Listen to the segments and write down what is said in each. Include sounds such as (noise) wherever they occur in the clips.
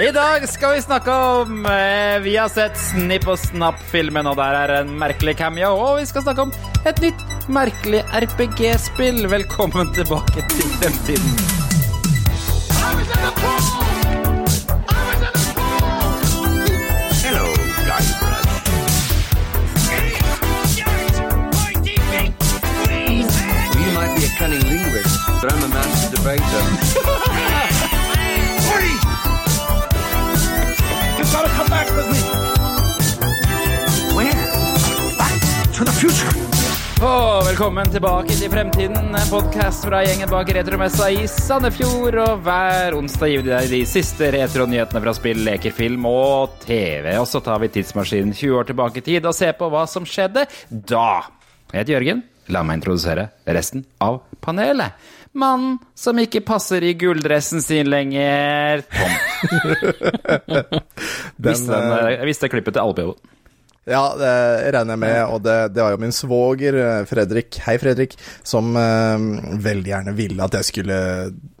I dag skal vi snakke om eh, Vi har sett Snipp og Snapp-filmen, og der er en merkelig cameo. Og vi skal snakke om et nytt merkelig RPG-spill. Velkommen tilbake til fremtiden. You might be a cunning linguist, but I'm a master debater. (laughs) to the future. Og velkommen tilbake til Fremtiden, en podkast fra gjengen bak retromessa i Sandefjord. Og hver onsdag gir vi deg de siste retronyhetene fra spill, leker, film og TV. Og så tar vi tidsmaskinen 20 år tilbake i tid og ser på hva som skjedde da. Jeg heter Jørgen. La meg introdusere resten av panelet. Mannen som ikke passer i gulldressen sin lenger. Tom. (laughs) visste den, eh, visste klippet til Alpeo. Ja, det regner jeg med, og det, det var jo min svoger, eh, Fredrik, hei Fredrik, som eh, veldig gjerne ville at jeg skulle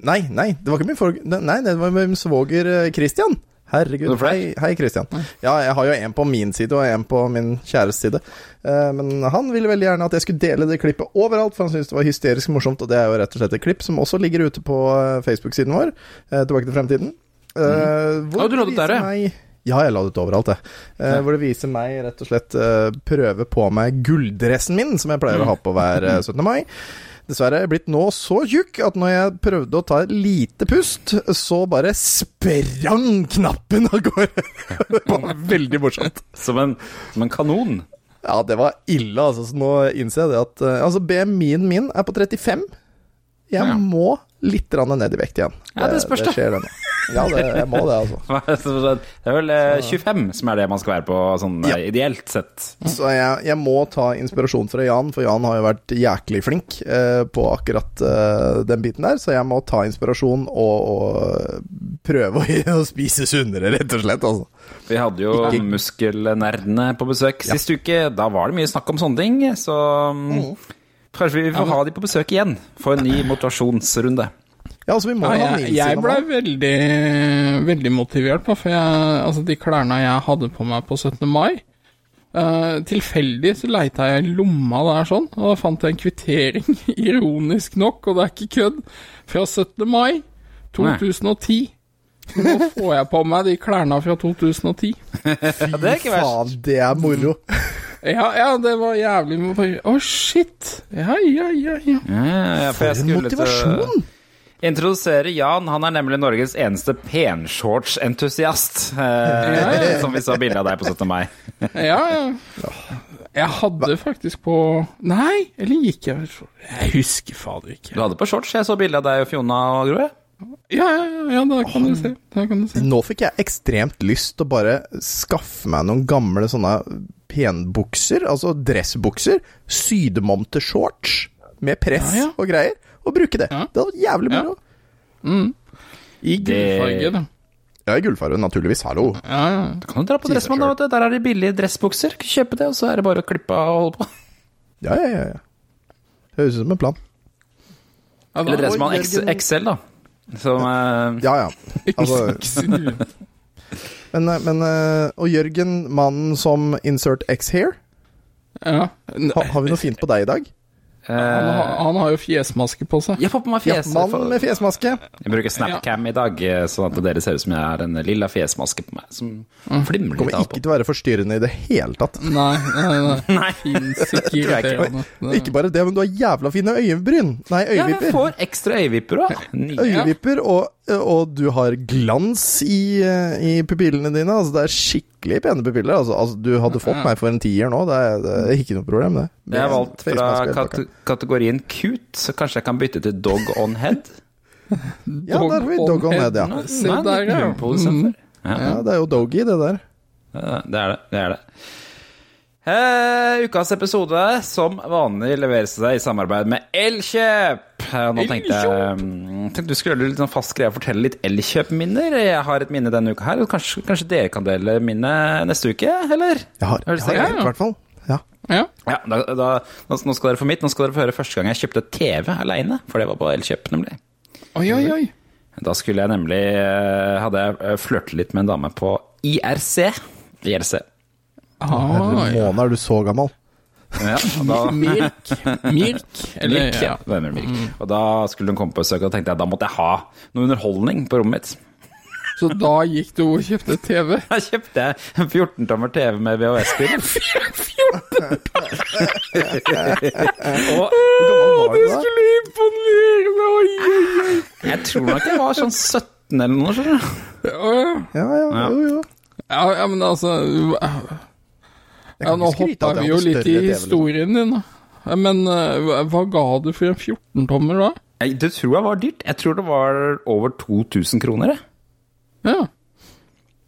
Nei, nei, det var ikke min for... Nei, det var min svoger eh, Christian. Herregud. Hei, hei Christian. Ja, jeg har jo en på min side og en på min kjæres side. Eh, men han ville veldig gjerne at jeg skulle dele det klippet overalt, for han syntes det var hysterisk morsomt, og det er jo rett og slett et klipp som også ligger ute på eh, Facebook-siden vår, eh, Tilbake til fremtiden. Eh, hvor oh, du der, ja. Ja, jeg la det ut overalt, jeg. Eh, Hvor det viser meg rett og slett eh, prøve på meg gulldressen min, som jeg pleier å ha på hver eh, (laughs) 17. mai. Dessverre er jeg blitt nå så tjukk at når jeg prøvde å ta et lite pust, så bare sprang knappen av gårde. (laughs) det var veldig morsomt. Som en, som en kanon. Ja, det var ille, altså. Så nå innser jeg det at eh, Altså, BMI-en min er på 35. Jeg Ja. må litt ned i vekt igjen. Ja, det spørs, da. Det det. Ja, det, jeg må det, altså. (laughs) Det er vel eh, 25 som er det man skal være på, sånn eh, Ja. ideelt sett. Så jeg, jeg må ta inspirasjon fra Jan, for Jan har jo vært jæklig flink eh, på akkurat eh, den biten der. Så jeg må ta inspirasjon og, og prøve å, (laughs) å spise sunnere, rett og slett. Altså. Vi hadde jo muskelnerdene på besøk sist uke. Da var det mye snakk om sånne ting, så mm, kanskje vi får ha de på besøk igjen for en ny motivasjonsrunde. Ja, altså, vi må Ja, ha jeg, jeg ble veldig, veldig motivert, for jeg, altså, de klærne jeg hadde på meg på 17. mai uh, Tilfeldig så leita jeg i lomma der sånn, og da fant jeg en kvittering, (laughs) ironisk nok, og det er ikke kødd, fra 17. mai 2010. Nå får jeg på meg de klærne fra 2010. (laughs) Ja, det er ikke. Faen, det er moro. (laughs) Ja, ja, det var jævlig Å, shit! Ja, ja, ja, ja. Ja, ja, for For en motivasjon! Introdusere Jan. Han er nemlig Norges eneste penshortsentusiast. Eh, som vi så bilde av deg på 17. mai. Ja, ja. Jeg hadde faktisk på Nei, eller gikk jeg Jeg husker fader ikke. Du hadde på shorts. Jeg så bilde av deg og Fiona og Gro. jeg. Ja, ja, ja, ja da kan du se. Da kan du se. Nå fikk jeg ekstremt lyst til å bare skaffe meg noen gamle sånne penbukser, altså dressbukser, sy dem om til shorts med press Ja, ja. og greier, og bruke det. Ja. Det hadde vært jævlig Ja. Mm. I gullfarge, da. Ja, i gullfarge, naturligvis. Hallo. Ja, ja. Du kan jo dra på Dressmann, da. vet du. Der er det billige dressbukser. Kjøpe det, og så er det bare å klippe av og holde på. Ja, ja, ja. det Høres ut som en plan. ja Eller Dressmann. XL, da. Som eh, Ja, ja. Altså, (laughs) men, eh, men eh, Og Jørgen, mannen som insert X here, ja. ha, har vi noe fint på deg i dag? Han, har, han har jo fjesmaske på seg. Jeg får på meg Ja, mann med fjesmaske. Jeg bruker Snapcam i dag, eh, sånn at dere ser ut som jeg har en lilla fjesmaske på meg. Som flimrer litt Kommer av Kommer ikke på. til å være forstyrrende i det hele tatt. Nei, nei, nei. Nei. (laughs) Fins ikke tror jeg ikke. bare det, men du har jævla fine øyebryn. Nei, Ja, jeg får ekstra øyevipper òg. Øyevipper, og, og du har glans i, eh, i pupillene dine. Altså, det er skikkelig pene pupiller. Altså, altså, du hadde fått meg for en tier nå, det er, det er ikke noe problem, det. Jeg har valgt fra kate kategorien cute, så kanskje jeg kan bytte til dog on head. (laughs) Ja, der har vi dog on head, ja. Se der, ja. Mm. Ja, det er jo doggy, det der. ja, det er det. Det er det. Eh, ukas episode, som vanlig, leveres til deg i samarbeid med Elkjøp. Eh, Nå tenkte jeg mm, tenkte du skulle gjøre litt sånn fast greie å fortelle litt Elkjøp-minner. Jeg har et minne denne uka her, og kanskje, kanskje dere kan dele minnet neste uke, eller? Jeg har, jeg det har et, i hvert fall. Ja. Ja. Ja, da, da, nå nå skal dere få mitt. Nå skal dere få høre første gang jeg kjøpte TV aleine, for det var på Elkjøp, nemlig. Oi, oi, oi. Da skulle jeg nemlig eh, Hadde jeg eh, flørtet litt med en dame på IRC. IRC. Ah, ja. Måned er du så gammel. Ja, da. Mirk. Eller, milk, ja. det milk. Mirk. Og da skulle hun komme på besøk, og da tenkte jeg da måtte jeg ha noe underholdning på rommet mitt. Så da gikk du og kjøpte TV? (laughs) Da kjøpte jeg en 14-tommer TV med VHS-spill. (laughs) og Du skulle imponere meg! Oi, oi, oi. jeg tror nok jeg var sånn 17 eller noe, skjønner. Ja, ja. Ja, ja, Ja. jo, jo. Ja, ja, men altså Ja, nå hoppa vi jo litt i liksom. historien din, da. Men eh, hva- ga du for en 14-tommer da? Det tror jeg var dyrt. Jeg tror det var over 2000 kroner, jeg. Ja.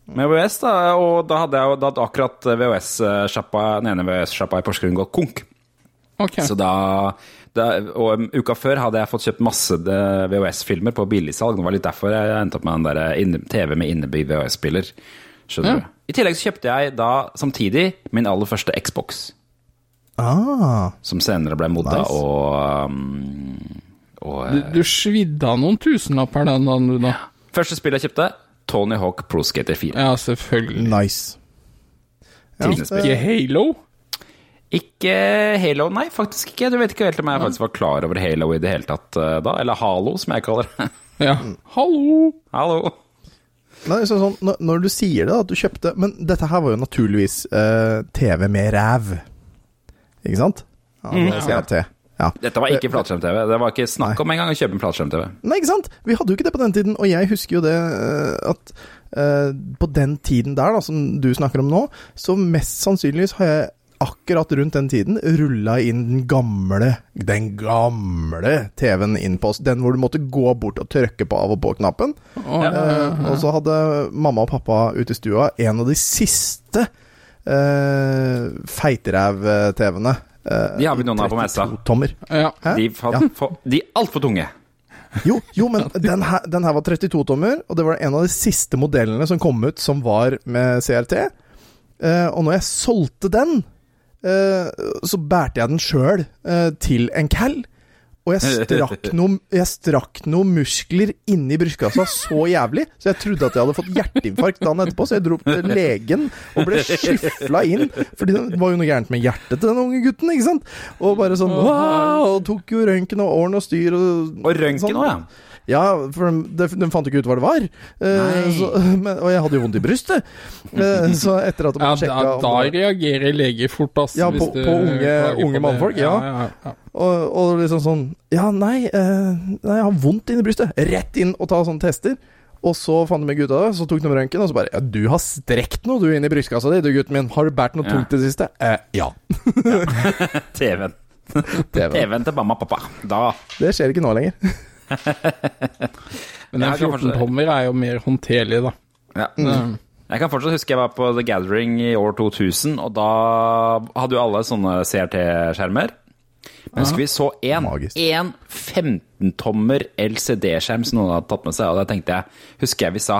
Med VHS, da. Og da hadde jeg jo da hadde akkurat VHS-sjappa, den ene VHS-sjappa i Porsgrunn gått konk. Ok. Så da, da Og uka før hadde jeg fått kjøpt masse eh, VHS-filmer på billigsalg. Det var litt derfor jeg endte opp med den der eh, TV med innebygd VHS-spiller. Skjønner Ja. du? I tillegg så kjøpte jeg da samtidig min aller første Xbox, Ah, som senere ble modda Nice. og um, og Du, du svidde av noen tusenlapper den dagen, du, da. Første spill jeg kjøpte, Tony Hawk Pro Skater 4. Ja, selvfølgelig. nice. Ja, Ikke Halo? Ikke Halo, nei, faktisk ikke. Du vet ikke helt om jeg faktisk var klar over Halo i det hele tatt eh, da. Eller Halo, som jeg kaller det. Ja. Mm. Hallo! Hallo. Nei, så sånn, når, når du sier det, at du kjøpte Men dette her var jo naturligvis eh, TV med ræv. Ikke sant? Ja, det var CRT. Ja. Dette var ikke flatskjerm-TV. Det var ikke snakk om engang å kjøpe en flatskjerm-TV. Nei, ikke sant? Vi hadde jo ikke det på den tiden, og jeg husker jo det eh, at uh, på den tiden der, da, som du snakker om nå, så mest sannsynligvis har jeg akkurat rundt den tiden rulla inn den gamle, den gamle TV-en inn på oss. Den hvor du måtte gå bort og trykke på av og på-knappen. Oh, ja. Eh, og så hadde mamma og pappa ute i stua en av de siste uh, feiteræv-TV-ene. Uh, De har vi noen av på messa. 32-tommer. ja. De, ja. for, de er altfor tunge. Jo, jo, men den her, den her var 32-tommer, og det var en av de siste modellene som kom ut som var med CRT. Uh, og når jeg solgte den, eh, så bærte jeg den sjøl eh, til en cal. Og jeg strakk (laughs) noen jeg strakk noen muskler inni brystkassa så jævlig, så jeg trodde at jeg hadde fått hjerteinfarkt dagen etterpå. Så jeg dro til legen og ble skyfla inn, Fordi det var jo noe gærent med hjertet til den unge gutten. ikke sant? Og bare sånn wow, og tok jo røntgen og åren og styr og Og røntgen sånn. ja. Ja, for de, de, fant jo ikke ut hva det var. Uh, så, (laughs) men, og jeg hadde jo vondt i brystet. Uh, så etter at de ja sjekka da, da da reagerer leger fort, ass. Ja, hvis på- du på unge- unge mannfolk, ja. ja, ja. og, og liksom sånn Ja, nei, uh, nei, jeg har vondt inni brystet. Rett inn og ta sånne tester. Og så fant de meg ut av det, så tok de røntgen, og så bare Ja, du har strekt noe, du, inni brystkassa di, du, gutten min. Har du båret noe Ja. tungt i det siste? Eh, ja. TV-en. TV. TV-en til mamma og pappa. Da Det skjer ikke nå lenger. (laughs) Men den Jeg kan forstå- 14-tommer er jo mer håndterlig, da. ja. Mm. Jeg kan fortsatt huske jeg var på The Gathering i år 2000, og da hadde jo alle sånne CRT-skjermer. Men husker vi så én en 15-tommer LCD-skjerm som noen hadde tatt med seg, og da tenkte jeg Husker jeg vi sa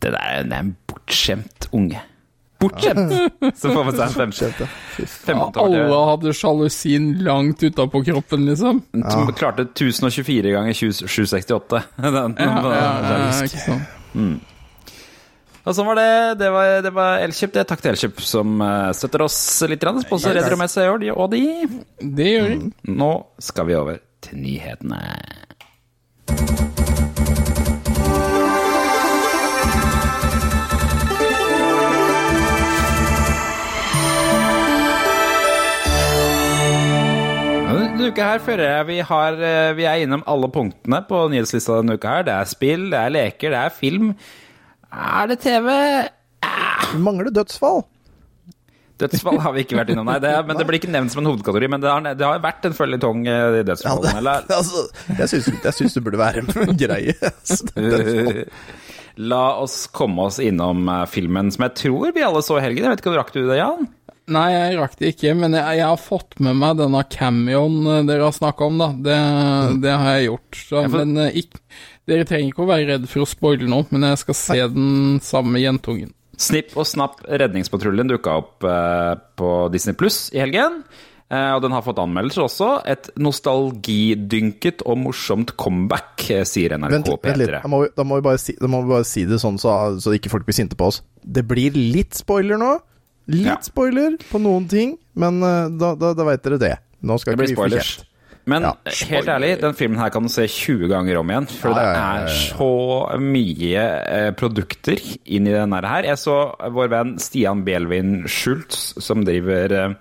Det der er det er en bortskjemt unge. Bortskjemt! (laughs) Så får man seg en fem-. 15-tommer Alle hadde sjalusin langt utapå kroppen, liksom. Ja. klarte 1024 ganger 20 768. (laughs) Den, den, ikke. Og sånn var det. Det var, det var Elkjøp. Det takk til Elkjøp som eh, støtter oss litt. Sponser Retromessa i år, de og de. Det gjør de. Nå skal vi over til nyhetene. Denne uka her føler jeg vi, har, eh, vi er innom alle punktene på nyhetslista denne uka her. Det er spill, det er leker, det er film. Er det TV? Ah. mangler dødsfall. Dødsfall har vi ikke vært innom, nei. Det men det blir ikke nevnt som en hovedkategori. Men det har, det har vært en føljetong eh, i Ja, dødsfallene. eller? (laughs) altså, jeg syns, det burde være en (laughs) greie. Dødsfall. La oss komme oss innom eh, filmen som jeg tror vi alle så i helgen. Jeg vet ikke om rakk du det, Jan? Nei, jeg rakk det ikke, men jeg, jeg har fått med meg denne cameoen eh, dere har snakka om, da. Det, det har jeg gjort. Så, for- men eh, ikk- dere trenger ikke å være redd for å spoile noe, men jeg skal se den samme jentungen. Snipp og snapp Redningspatruljen dukka opp eh, på Disney Pluss i helgen. Eh, og den har fått anmeldelser også. Et nostalgidynket og morsomt comeback, eh, sier NRK Vent, vent litt, P3. da må, vi, da, må vi bare si, da må vi bare si det sånn så, så ikke folk blir sinte på oss. Det blir litt spoiler nå. Litt Ja. spoiler på noen ting, men eh, da, da, da veit dere det. Nå skal Det ikke vi få spoilers. kjeft. Men Ja, helt ærlig, den filmen her kan du se 20 ganger om igjen. For Ja, det ja, er så mye eh, produkter inni denne den her. Jeg så vår venn Stian Bjelvin Schultz, som driver eh,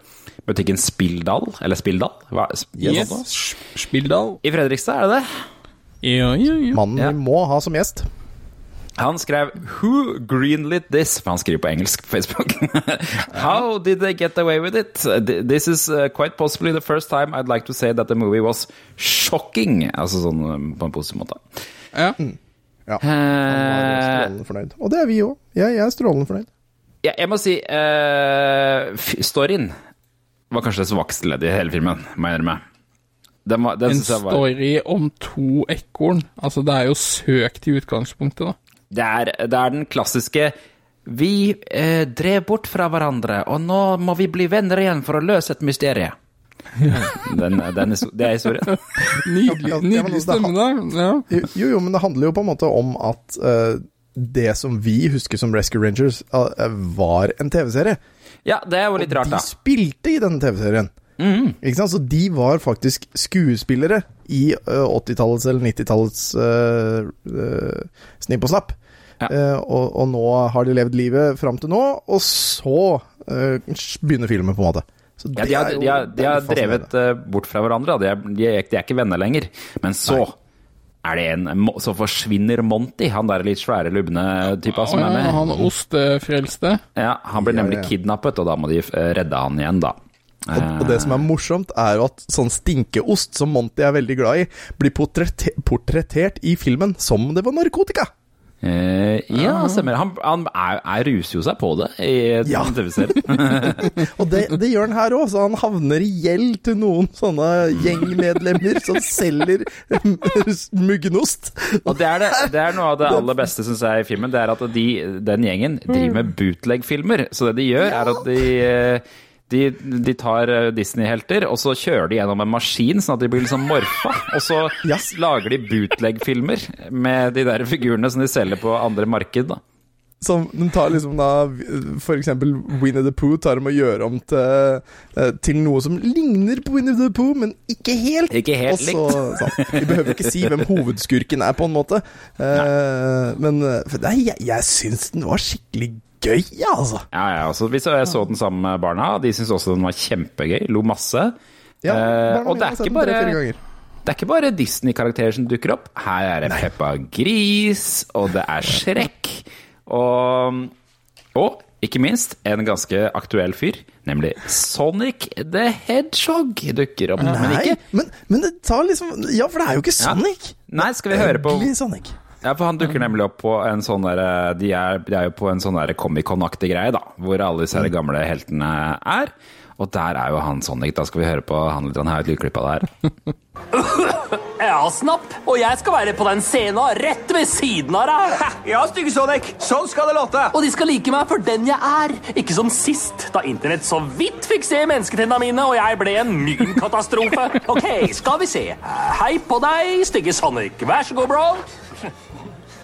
butikken Spilldal, eller Spilldal? Hva? Yes. Spilldal. I Fredrikstad, er det det? Ja, ja, ja. Mannen Ja. vi må ha som gjest. Han skrev 'Who greenlit this?' For han skriver på engelsk på Facebook. (laughs) How did they get away with it? This is uh, quite possibly the first time I'd like to say that the movie was shocking. Altså sånn um, på en positiv måte. ja. Ja. Han var Eh, strålende fornøyd. Og det er vi òg. Jeg, jeg er strålende fornøyd. ja, jeg må si uh, Storyen var kanskje det svakeste leddet i hele filmen, må jeg innrømme. Den, var, den En story var om to ekorn. Altså, det er jo søkt i utgangspunktet, da. Det er, det er den klassiske Vi eh, drev bort fra hverandre, og nå må vi bli venner igjen for å løse et mysterium. (laughs) Den, den, er, det er historien. (laughs) Nydelig, Ja, ja, nydelig stemme, da. Ja. Jo, jo, men det handler jo på en måte om at uh, det som vi husker som Rescue Rangers, uh, var en TV-serie. Ja, det er jo litt rart, de spilte i denne TV-serien. Ikke sant? Så de var faktisk skuespillere i uh, 80-tallets eller 90-tallets uh, Snipp og snapp. Ja. Eh, og, og nå har de levd livet fram til nå, og så eh, begynner filmen, på en måte. Så Ja, de har, jo de har, de har drevet eh, bort fra hverandre. De er, de, er, de er ikke venner lenger. Men så er det en Så forsvinner Monty, han der litt svære, lubne typa som er ja, med. han ostefrelste. Ja, Han blir nemlig ja. kidnappet, og da må de eh, redde han igjen, da. Og, og det som er morsomt, er jo at sånn stinkeost, som Monty er veldig glad i, blir portrette portrettert i filmen som om det var narkotika. Eh, ja, stemmer. Han, han er, er ruser jo seg på det i Ja. TV-serien. (laughs) (laughs) Og det, det gjør han her òg, så han havner i gjeld til noen sånne gjengmedlemmer som selger (laughs) muggenost. Og det er, det, det er noe av det aller beste, syns jeg, i filmen. Det er at de, den gjengen driver med bootleg-filmer. Så det de gjør, er at de eh, de, de tar eh, Disney-helter, og så kjører de gjennom en maskin, sånn at de blir liksom morfa. Og så (laughs) yes. lager de bootleg-filmer med de der figurene som de selger på andre marked. da. Som de tar liksom da For eksempel Winnie the Pooh tar dem og gjør om til, eh, til noe som ligner på Winnie the Pooh, men ikke helt. Ikke helt Også, likt. (laughs) sånn. Vi behøver ikke si hvem hovedskurken er, på en måte. Men eh, nei, jeg, jeg syns den var skikkelig gøy, altså. Ja, ja, altså, vi så, jeg så den sammen med barna, de syntes også den var kjempegøy. Lo masse. Ja, Eh, og det er ikke bare. Det er ikke bare Disney-karakterer som dukker opp. Her er det Peppa Gris, og det er Shrek. Og, og ikke minst en ganske aktuell fyr, nemlig Sonic the Hedgehog dukker opp. Men ikke men, men det tar liksom Ja, for det er jo ikke Ja. Sonic. Nei, skal vi høre på Sonic. Ja, for han dukker nemlig opp på en sånn der De er, de er jo på en sånn der Comic-Con-aktig greie, da. Hvor alle disse gamle heltene er. Og der er jo han Sonic. Da skal vi høre på han litt. Han har et lydklipp av det her. (laughs) Ja, snapp. Og jeg skal være på den scenen rett ved siden av deg. Ja, stygge Sonic. Sånn skal det låte. Og de skal like meg for den jeg er. Ikke som sist, da internett så vidt fikk se mennesketennene mine, og jeg ble en mymkatastrofe. Ok, skal vi se. Hei på deg, stygge Sonic. Vær så god, bro.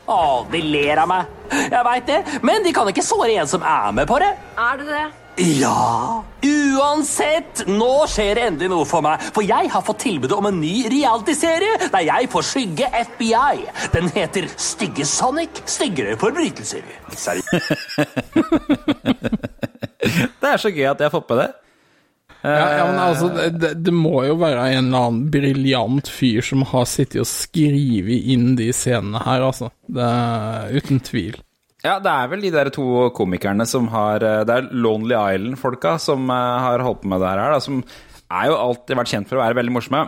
Å, de ler av meg. Jeg veit det, men de kan ikke såre en som er med på det. Er det det? Ja. Uansett, nå skjer det endelig noe for meg. For jeg har fått tilbudet om en ny realityserie der jeg får skygge FBI. Den heter Stygge Sonic. Styggere forbrytelser. Seriøst. (laughs) Det er så gøy at jeg har fått med det. Ja, ja, men altså, det, det, må jo være en eller annen briljant fyr som har sittet og skrevet inn de scenene her, altså. Det uten tvil. Ja, det er vel de der to komikerne som har eh, Det er Lonely Island-folka som eh, har holdt på med det her, da, som er jo alltid vært kjent for å være veldig morsomme.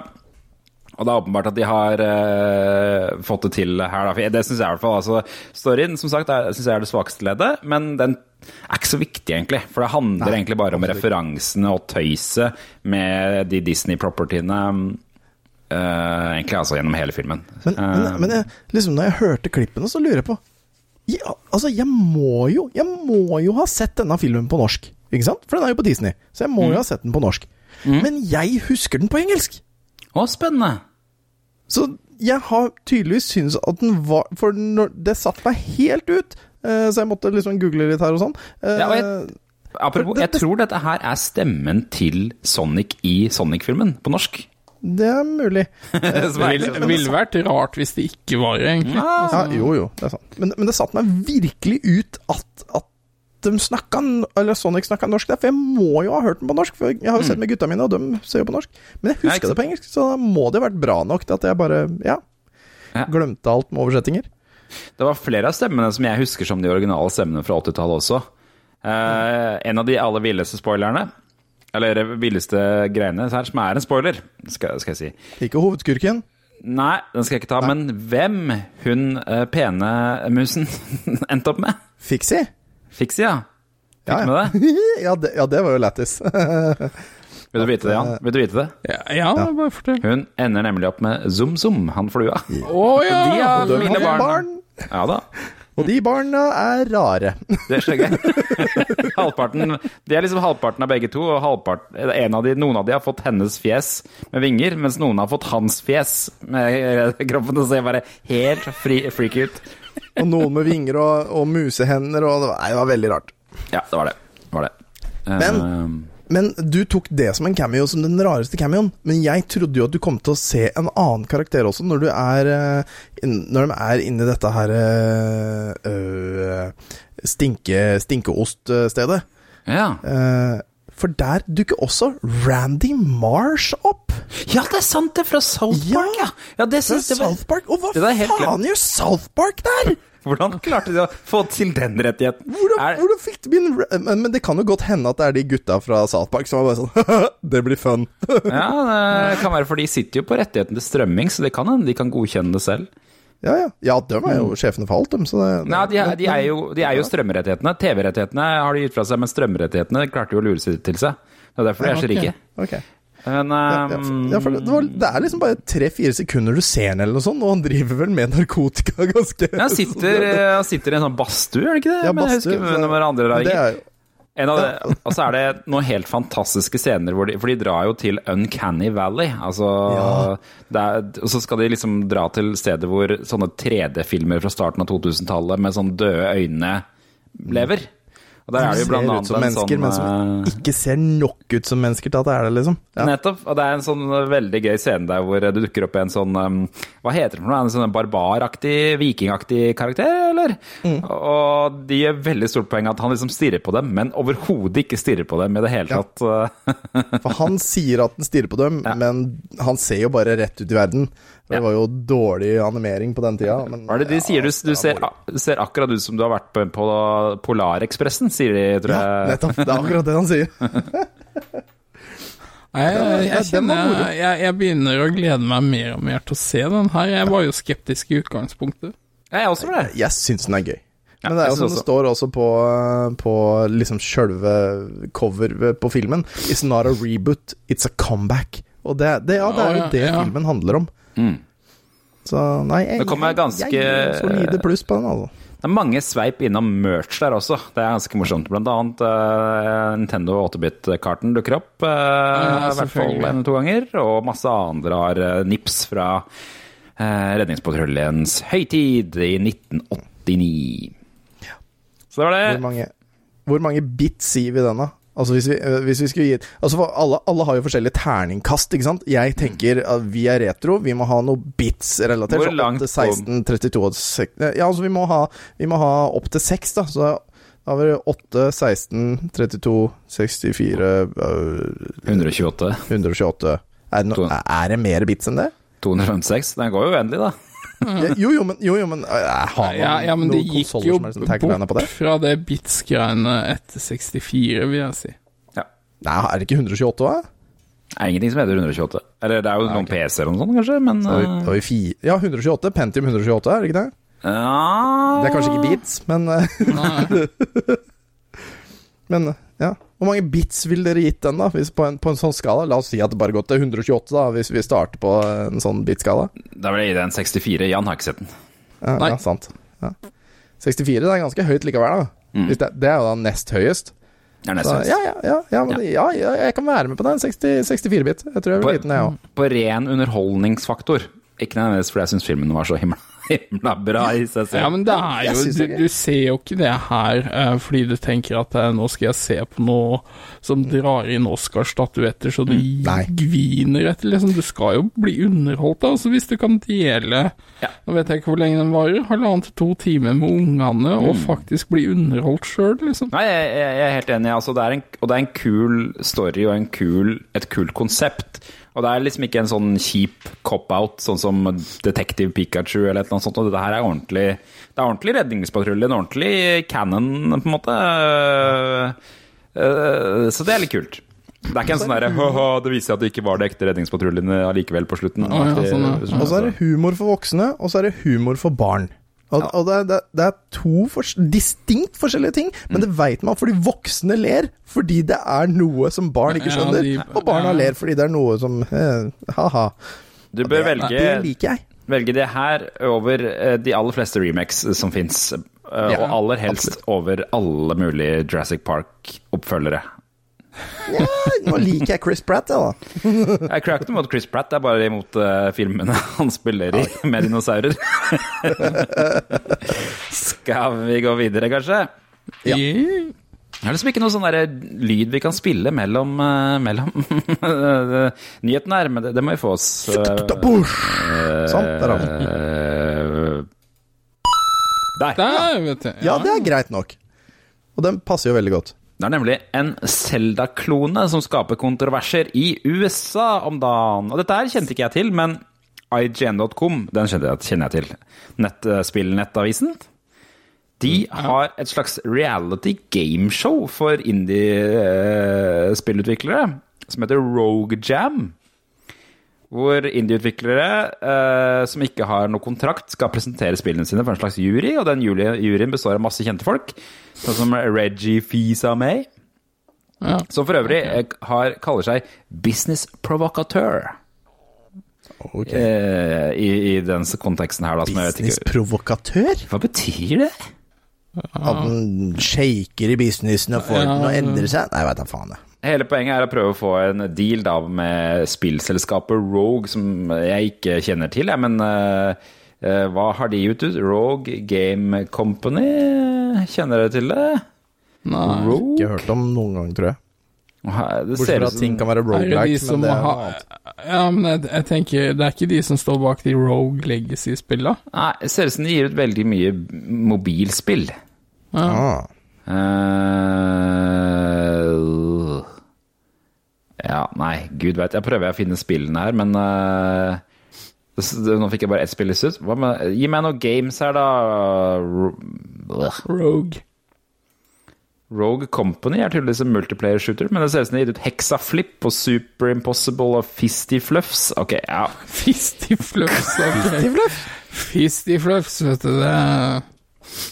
Og det er åpenbart at de har uh, fått det til her, da. For det syns jeg i hvert fall. Altså, storyen som sagt, syns jeg er det svakeste leddet, men den er ikke så viktig, egentlig. For det handler egentlig bare om referansene og tøyset med de Disney-propertyene. Uh, egentlig altså gjennom hele filmen. Men, men, men jeg, liksom når jeg hørte klippene, så lurer jeg på ja, Altså, jeg må jo Jeg må jo ha sett denne filmen på norsk. Ikke sant? For den er jo på Disney, så jeg må jo ha sett den på norsk. men jeg husker den på engelsk. Å, spennende. Så jeg har tydeligvis syntes at den var For det satte meg helt ut, eh, så jeg måtte liksom google litt her og sånn. Eh, Ja, og jeg- Apropos, jeg tror dette her er stemmen til Sonic i Sonic-filmen, på norsk. det er mulig. (laughs) Det ville vært rart hvis det ikke var det, egentlig. Ja, jo, jo, det er sant. Men, men det satte meg virkelig ut at, at de snakka, eller Sonic snakka norsk der, for jeg må jo ha hørt den på norsk. For jeg har jo sett med gutta mine, og de ser jo på norsk. Men jeg husker huska det på engelsk, så da må det ha vært bra nok til at jeg bare, ja, Ja. glemte alt med oversettinger. Det var flere av stemmene som jeg husker som de originale stemmene fra 80-tallet også. Eh, en av de aller villeste spoilerne, eller villeste greiene her, som er en spoiler, skal, skal jeg si. Ikke hovedskurken. Nei, den skal jeg ikke ta, men hvem hun uh, pene musen (laughs) endte opp med? Fiksi? Fiksi, ja. Fikk Ja, ja. med det? (laughs) ja, det, ja, det var jo lættis. (laughs) Vil du vite det, Jan? Vil du vite det? Ja, ja, bare fortell. Hun ender nemlig opp med Zum-Zum, han flua. Å ja! (laughs) De har De mine barn. barn, Ja da. og de barna er rare. Det er jeg. (laughs) halvparten, de er liksom halvparten av begge to, og halvpart, en av de, noen av de har fått hennes fjes med vinger, mens noen har fått hans fjes med kroppen. Og ser bare helt fri, freak ut. Og noen med vinger og, og musehender, og det var, nei, det var veldig rart. Ja, det var det. Det var det. Men- Eh, Men du tok det som en cameo, som den rareste cameoen. Men jeg trodde jo at du kom til å se en annen karakter også, når du er eh, Når de er inni dette her øh, stinke, stinkeoststedet. ja. Eh, for der dukker også Randy Marsh opp! ja, det er sant, det! er Fra South Park, ja! ja det Fra jeg var... South Park. Og hva Det helt faen gjør South Park der?! (laughs) Hvordan klarte de å få til den rettigheten? Hvordan, Er- hvordan fikk de men, men det kan jo godt hende at det er de gutta fra South Park som er bare sånn (laughs) Det blir fun. (laughs) Ja, det kan være, for de sitter jo på rettigheten til strømming, så det kan hende de kan godkjenne det selv. Ja, ja. Ja, de er jo sjefene for alt, dem. Så det, Nei, de, de, er jo, de er jo strømrettighetene. TV-rettighetene har de gitt fra seg, men strømrettighetene klarte jo å lure seg til seg. Det er derfor de er så rike. Ok. Men um, ja, for det, det, var, det er liksom bare tre-fire sekunder du ser ham, eller noe sånt, og han driver vel med narkotika ganske han sitter, (laughs) sitter i en sånn badstue, er det ikke det? Ja, Men jeg badstue, Det er jo det, og så er det noen helt fantastiske scener, de, for de drar jo til Uncanny Valley. Altså, det er, og så skal de liksom dra til stedet hvor sånne 3D-filmer fra starten av 2000-tallet med sånn døde øyne lever. Og der er det jo blant annet en sånn men som eh, ikke ser nok ut som mennesker til at det er det, liksom. Ja. Nettopp. Og det er en sånn veldig gøy scene der hvor det dukker opp en sånn um, Hva heter det for noe? En sånn barbaraktig, vikingaktig karakter, eller? Mm. Og de gjør veldig stort poeng at han liksom stirrer på dem, men overhodet ikke stirrer på dem i det hele tatt. Ja. (laughs) For han sier at han stirrer på dem, men han ser jo bare rett ut i verden. For Det Ja. var jo dårlig animering på den tida. Men, Hva er det de ja, sier? Du, du, ser, du ser akkurat ut som du har vært på, på Polarekspressen, sier de, tror Ja, nettopp. Det er akkurat det han sier. (laughs) Nei, jeg, jeg, Ja, kjenner jeg, jeg, jeg begynner å glede meg mer og mer til å se den her. Jeg var jo skeptisk i utgangspunktet. Jeg er også for det. Jeg syns den er gøy. Men det er jo som det står også på, på liksom sjølve cover på filmen. It's not a reboot, it's a comeback. Og det, det, ja, det er jo det filmen handler om. Mm. Så nei, jeg, Det kommer ganske- jeg gir solide pluss på den, altså. Det er mange sveip innom merch der også. Det er ganske morsomt. Blant annet uh, Nintendo 8-bit-karten dukker opp. eh, I hvert fall en en to ganger. Og masse andre har uh, nips fra uh, Redningspatruljens høytid i 1989. Så det var Hvor det. mange, hvor mange bits gir vi den, da? Altså hvis vi, øh, hvis vi skulle gi Altså for alle, alle har jo forskjellige terningkast, ikke sant? Jeg tenker at vi er retro, vi må ha noe bits relatert. Hvor så langt 8, 16, 32 og 6 Ja, altså vi må ha, vi må ha opp til 6, da. Så da var det 8, 16, 32, 64 øh, 128. 128. Er det, no, er det mer bits enn det? 256. Den går jo uendelig, da. Ja, Jo, jo, men, jo, jo, men øh, har man Ja, ja, men det noen gikk konsoller jo som er liksom tagline på bort det? fra det bits-greiene etter 64, vil jeg si. Nei, er det ikke 128 òg? Det er ingenting som heter 128. Eller det er jo noen PC-er og noe sånt, kanskje, men Da har vi- da eh, vi fi- Ja, 128. Pentium 128, er det ikke det? ja. Det er kanskje ikke beats, men eh, (laughs) Men ja. Hvor mange bits ville dere gitt den, da? Hvis på, en, på en sånn skala? La oss si at det bare gått til 128, da, hvis vi starter på en sånn bitskala. Da vil jeg gi deg en 64. Jan har ikke sett den. Ja, Nei. ja sant. Ja. 64 det er ganske høyt likevel, da. Mm. Hvis det, det er jo da nest høyest. Det er nest høyest. ja, ja, ja, ja, men, ja. ja, jeg kan være med på den. 64-bit. Jeg tror jeg vil var liten, jeg òg. På ren underholdningsfaktor. Ikke nødvendigvis fordi jeg syns filmen var så himla, himla bra i seg selv. Ja, men det er jo du, det er du ser jo ikke det her uh, fordi du tenker at uh, nå skal jeg se på noe som drar inn Oscar-statuetter så du Mm, gviner etter, liksom. Du skal jo bli underholdt, da. Altså, hvis du kan dele Ja. Nå vet jeg ikke hvor lenge den varer, halvannen til to timer med ungene, og Mm. faktisk bli underholdt sjøl, liksom. Nei, jeg jeg er helt enig. Altså, det er en, og det er en kul story og en kul, et kult konsept. Og det er liksom ikke en sånn kjip cop-out, sånn som Detective Pikachu eller et eller annet sånt. Og dette her er ordentlig Det er ordentlig redningspatrulje, en ordentlig cannon, på en måte. Eh, Så det er litt kult. Det er ikke en sånn derre «Haha, Det viser at det ikke var det ekte redningspatruljene allikevel på slutten. Sånn, ja. Og så er det humor for voksne, og så er det humor for barn. Og, og det, det, det er to fors distinkt forskjellige ting, men det veit man fordi voksne ler fordi det er noe som barn ikke Ja, skjønner, de- og barna ja. ler fordi det er noe som eh, Ha-ha. Du bør velge Det liker jeg. velge det her over eh, de aller fleste remakes som fins. Ja, og aller helst over alle mulige Jurassic Park-oppfølgere. Ja, nå liker jeg Chris Pratt, jeg, da. Jeg cracker ikke mot Chris Pratt, det er bare imot uh, filmene han spiller i (laughs) med dinosaurer. Skal vi gå videre, kanskje? Ja. Det er liksom ikke noe sånn der lyd vi kan spille mellom, uh, mellom (laughs) nyhetene her, men det, det må vi få oss. eh. Sånn, der har vi eh, der. Ja, det er greit nok. Og den passer jo veldig godt. Det er nemlig en Zelda-klone som skaper kontroverser i USA om dagen. Og dette her kjente ikke jeg til, men IGN.com, den kjenner jeg, kjenner jeg til. Nettspillnettavisen. De har et slags reality gameshow for indie-spillutviklere som heter Rogue Jam. Hvor indieutviklere eh, som ikke har noe kontrakt, skal presentere spillene sine for en slags jury. Og den juryen består av masse kjente folk, sånn som Reggie Fisa May. Ja. Som for øvrig okay. har, kaller seg business provocatør. Okay. Eh, i, I den konteksten her, da, som jeg vet? Hva betyr det? At den shaker i businessen og får den å endre seg? Nei, veit da faen, jeg. Hele poenget er å prøve å få en deal da med spillselskapet Rogue, som jeg ikke kjenner til, jeg, men eh, hva har de gitt ut? Rogue Game Company? Kjenner dere til det? Nei. Rogue? Ikke hørt om noen gang, tror jeg. Det Bortsett ser fra at ting kan være det de men det er noe annet. Ja, men jeg, jeg tenker Det er ikke de som står bak de Rogue Legacy-spilla? Nei, det ser ut som de gir ut veldig mye mobilspill. Ja. Ah. Eh, ja, nei, gud veit. Jeg prøver å finne spillene her, men eh, det- Nå fikk jeg bare ett spill i stuss. Gi meg noen games her, da. Rogue. Rogue Company er tydeligvis en multiplayer shooter, men det ser ut som de har gitt ut Hexaflip og Super Impossible og Fisty Fluffs. Ok, ja. (laughs) Fisty Fluffs. ok. Fisty Fluffs, vet du. Det er,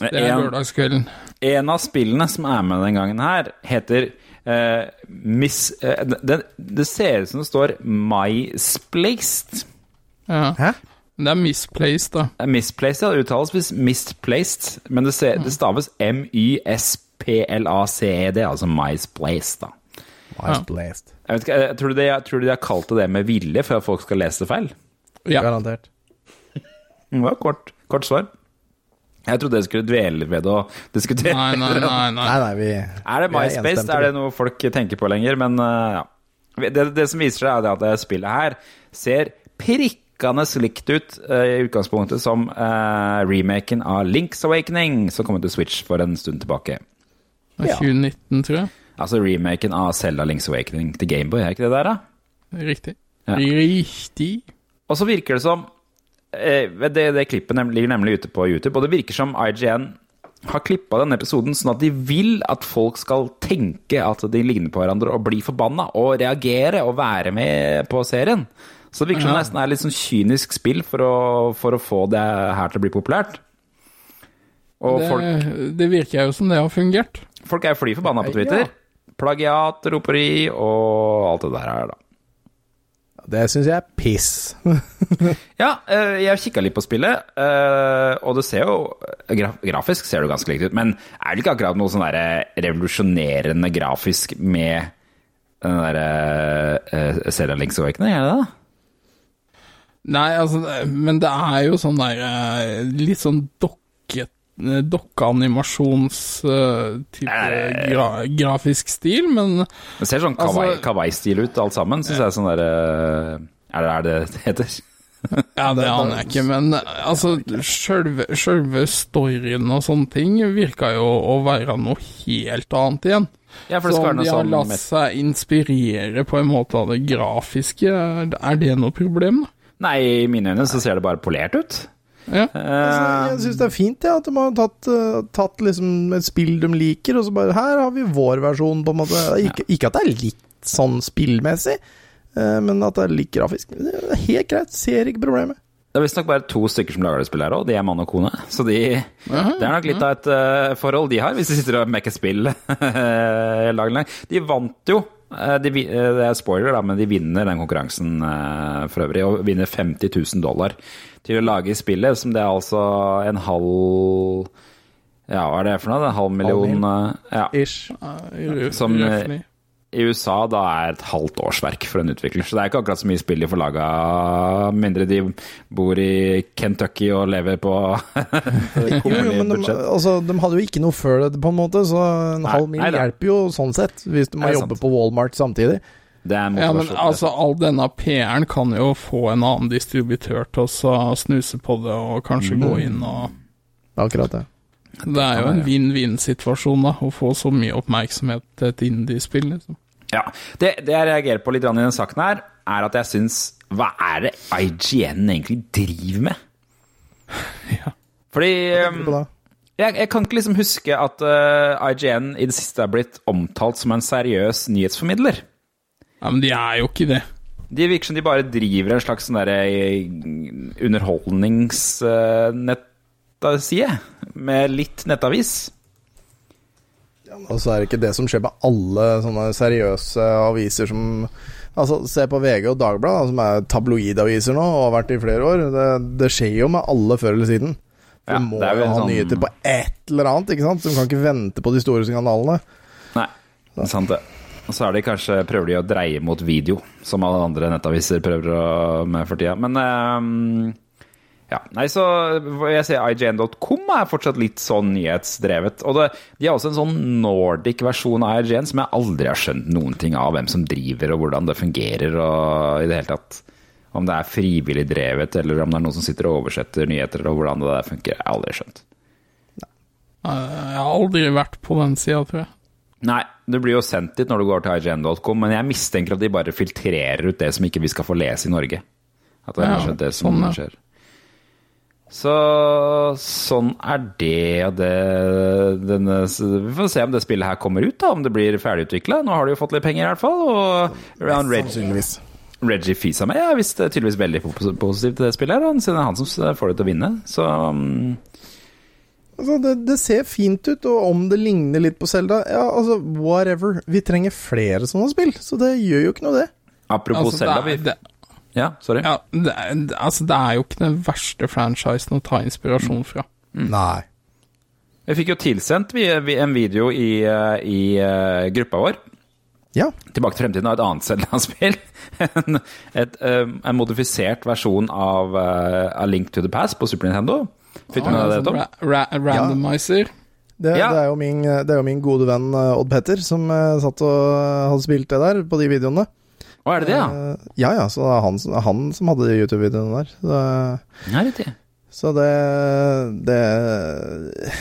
det er En, lørdagskvelden. en av spillene som er med den gangen her, heter eh, Miss uh, det, det ser ut som det står Misplaced. Ja. Hæ? Det er misplaced, da. Eh, Misplaced, ja, det uttales hvis misplaced, men det, ser, det staves M-Y-S-P-L-A-C-E-D, altså Misplaced, da. Jeg, vet ikke, jeg, tror de, jeg tror de har kalt det det med vilje for at folk skal lese det feil. Ja. Garantert. Det var kort, kort svar. Jeg trodde dere skulle dvele ved det og diskutere. Nei, nei, nei. nei. (laughs) Nei, nei, vi Er det MySpace? Er, Er det noe folk tenker på lenger? Men uh, ja. Det, det som viser seg, er at det spillet her ser prikkende likt ut uh, i utgangspunktet som uh, remaken av Links Awakening, som kom til Switch for en stund tilbake. Det er 2019, tror jeg. Altså remaken av Zelda Links Awakening til Gameboy, er ikke det der, da? Riktig. Ja. Riktig. Og så virker det som eh, det, det klippet ligger nemlig ute på YouTube, og det virker som IGN har klippa denne episoden sånn at de vil at folk skal tenke at de ligner på hverandre og bli forbanna og reagere og være med på serien. Så det virker som det nesten er litt sånn kynisk spill for å, for å få det her til å bli populært. Og Det, folk, det virker jo som det har fungert. folk er jo fly forbanna på Twitter. Plagiat, roperi og alt det der her, da. Det syns jeg er piss. (laughs) Ja, eh, jeg kikka litt på spillet, eh, og det ser jo gra Grafisk ser det ganske likt ut, men er det ikke akkurat noe sånn revolusjonerende grafisk med den derre uh, Zelda Links Awakening, er det det? Nei, altså, men det er jo sånn der eh, Litt sånn dokket eh, Dokkeanimasjons-type Eh. gra grafisk stil, men Det ser sånn Altså- kawaii- kawaii-stil ut, alt sammen. Syns jeg sånn derre Er det er det det heter? (laughs) Ja, det aner jeg ikke, men altså, sjølve, sjølve storyen og sånne ting virka jo å være noe helt annet igjen. Ja, Så om de har sånn latt seg inspirere på en måte av det grafiske, er det noe problem, da? Nei, i mine øyne så ser det bare polert ut. Ja. Eh, Jeg syns det er fint ja, at de har tatt, eh, tatt liksom et spill de liker, og så bare Her har vi vår versjon, på en måte. Ikke, ikke at det er litt sånn spillmessig, eh, men at det er litt grafisk. Det er helt greit, ser ikke problemet. Det er visstnok bare to stykker som lager det spillet her òg, de er mann og kone. Så de, det er nok litt av et forhold de har, hvis de sitter og mekker spill (laughs) hele dagen lang. De vant jo. de, det er spoiler, da, men de vinner den konkurransen for øvrig, og vinner 50 000 dollar til å lage spillet, som det er altså en halv Ja, hva er det for noe? En halv million Ja. Ish. Som, eh. I USA da er et halvt årsverk for en utvikler, så det er ikke akkurat så mye spill de får laga, mindre de bor i Kentucky og lever på (laughs) (laughs) Jo, jo, men de, altså, de hadde jo ikke noe før det, på en måte, så en Nei, halv mil nei hjelper jo sånn sett, hvis du må jobbe sant. på Walmart samtidig. Det er Ja, men altså, all denne PR-en kan jo få en annen distributør til å snuse på det og kanskje gå inn og Akkurat det. Det er jo en vinn-vinn-situasjon, da, å få så mye oppmerksomhet til et indiespill, liksom. Ja, det, det jeg reagerer på litt i denne saken her, er at jeg syns Hva er det IGN egentlig driver med? (laughs) Ja. Fordi um, jeg, jeg kan ikke liksom huske at uh, IGN i det siste er blitt omtalt som en seriøs nyhetsformidler. Ja, men de er jo ikke det. De virker som de bare driver en slags sånn underholdningsnettside med litt nettavis. Ja, Og så er det ikke det som skjer med alle sånne seriøse aviser som Altså, se på VG og Dagbladet, som er tabloidaviser nå, og har vært i flere år. Det, det skjer jo med alle før eller siden. Du Ja, må jo ha sånn- nyheter på et eller annet, ikke sant? Så de kan ikke vente på de store signalene Nei, det er sant det. Og så er de kanskje, prøver de å dreie mot video, som alle andre nettaviser prøver å, med for tida. Men um, ja. Nei, så jeg ser IGN.com er fortsatt litt sånn nyhetsdrevet. Og det, de har også en sånn Nordic versjon av IGN som jeg aldri har skjønt noen ting av. Hvem som driver, og hvordan det fungerer, og i det hele tatt. Om det er frivillig drevet, eller om det er noen som sitter og oversetter nyheter, og hvordan det der funker. Jeg har aldri skjønt. Jeg har aldri vært på den sida, tror jeg. Nei, det blir jo sendt dit når du går til IGN.com, men jeg mistenker at de bare filtrerer ut det som ikke vi skal få lese i Norge. At det er det som sånn, skjer. Så sånn er det og det denne, Vi får se om det spillet her kommer ut, da, om det blir ferdigutvikla. Nå har de jo fått litt penger, i hvert fall. Og Round Sannsynligvis. Reggie Fisa med er visst tydeligvis veldig pos- positiv til det spillet. her, han- Siden det er han som får det til å vinne. Så um, Altså, det, det ser fint ut, og om det ligner litt på Selda Ja, altså, whatever. Vi trenger flere sånne spill, så det gjør jo ikke noe, det. apropos Altså, Zelda vi, det, Ja, sorry. ja, det, altså, det er jo ikke den verste franchisen å ta inspirasjon fra. Nei. Vi fikk jo tilsendt vi, vi, en video i, eh, i eh, gruppa vår. Ja. Tilbake til fremtiden av et annet Zelda-spill. (laughs) en, et, eh, en modifisert versjon av A Link to the Past på Super Nintendo. Fikk du med deg det, Tom? Ra ra randomizer. Det, Ja. det, er jo min, det er jo min gode venn eh, Odd Petter som eh, satt og hadde spilt det der, på de videoene. Å, er det det, ja? Eh, ja ja, så det er han, han som hadde de YouTube-videoene der. Så det, Ja, det, så det det-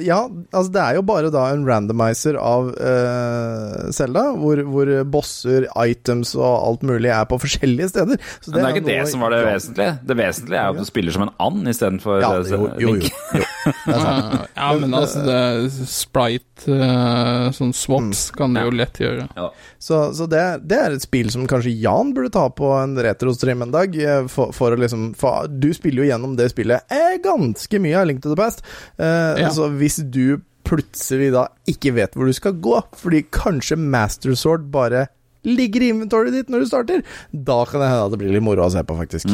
Ja, altså det er jo bare da en randomizer av uh, Selda, hvor, hvor bosser, items og alt mulig er på forskjellige steder. Så Men det er ikke det som var det vesentlige. Det vesentlige er jo at du spiller som en and istedenfor Ja, eh, jo, jo, jo, jo. (laughs) Ja, men altså, det, sprite, eh, sånn swaps, kan du Ja. jo lett gjøre. Ja. Så, så det, det er et spill som kanskje Jan burde ta på en retrostream en dag. eh, For, for å liksom for Du spiller jo gjennom det spillet eh, ganske mye av Link to the Past. Eh, Ja. Så hvis du plutselig da ikke vet hvor du skal gå, fordi kanskje Master Sword bare ligger i inventoryet ditt når du starter. Da kan det hende at det blir litt moro å se på, faktisk.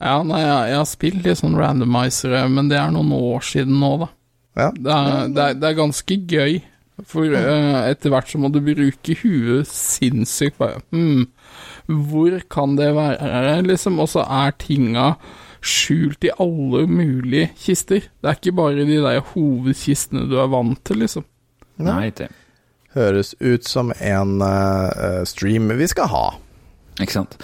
Ja, nei, jeg, jeg har spilt litt sånn randomizere, men det er noen år siden nå, da. Ja. Det er, det er, det er ganske gøy, for uh, etter hvert så må du bruke huet sinnssykt. Bare, hmm, hvor kan det være, liksom? Og så er tinga skjult i alle mulige kister. Det er ikke bare de der hovedkistene du er vant til, liksom. Nei, det. Høres ut som en uh, stream vi skal ha. Ikke sant.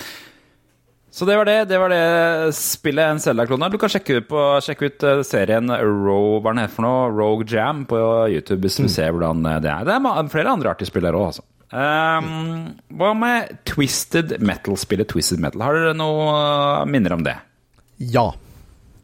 Så det var det. Det var det spillet en Zelda-klone er. Du kan sjekke ut, på, sjekke ut eh, serien Rogue, hva den heter for noe, Rogue Jam på YouTube hvis du ser hvordan eh, det er. Det er flere andre artige spill der òg, altså. Um, hva med Twisted Metal-spillet Twisted Metal? Har dere noe eh, minner om det? Ja.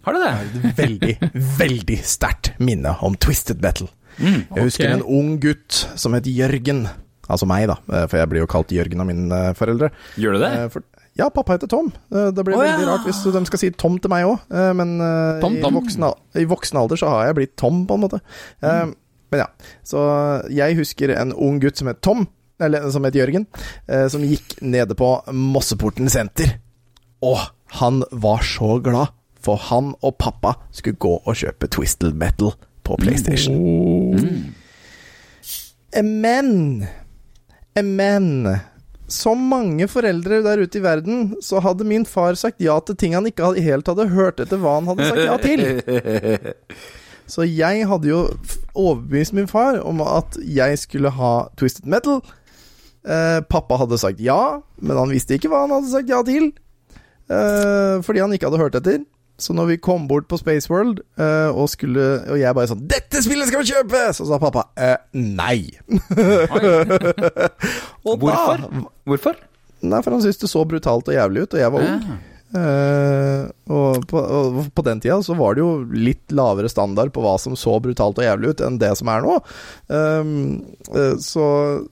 Har dere det? Veldig, (laughs) veldig sterkt minne om Twisted Metal. Jeg husker en ung gutt som het Jørgen. Altså meg, da, for jeg blir jo kalt Jørgen av mine foreldre. Gjør du det? For, ja, pappa heter Tom. Eh, Det blir oh, veldig ja. rart hvis de skal si Tom til meg òg, men eh, Tom, i, Tom. voksen, i voksen alder så har jeg blitt Tom, på en måte. Mm. Men ja, så jeg husker en ung gutt som het Tom, eller som het Jørgen, eh, som gikk nede på Mosseporten senter. Og han var så glad, for han og pappa skulle gå og kjøpe Twisted Metal på PlayStation. Men Men som mange foreldre der ute i verden, så hadde min far sagt ja til ting han ikke helt hadde hørt etter hva han hadde sagt ja til. (laughs) Så jeg hadde jo overbevist min far om at jeg skulle ha Twisted Metal. Eh, pappa hadde sagt ja, men han visste ikke hva han hadde sagt ja til. Eh, fordi han ikke hadde hørt etter. Så når vi kom bort på Spaceworld, uh, og, skulle, og jeg bare sånn 'Dette spillet skal vi kjøpe!' Så sa pappa eh, nei. og Hvorfor? Da, Hvorfor? nei, for han syntes det så brutalt og jævlig ut, og jeg var ung. Eh, og, på, og på den tida så var det jo litt lavere standard på hva som så brutalt og jævlig ut, enn det som er nå. Um, uh, så,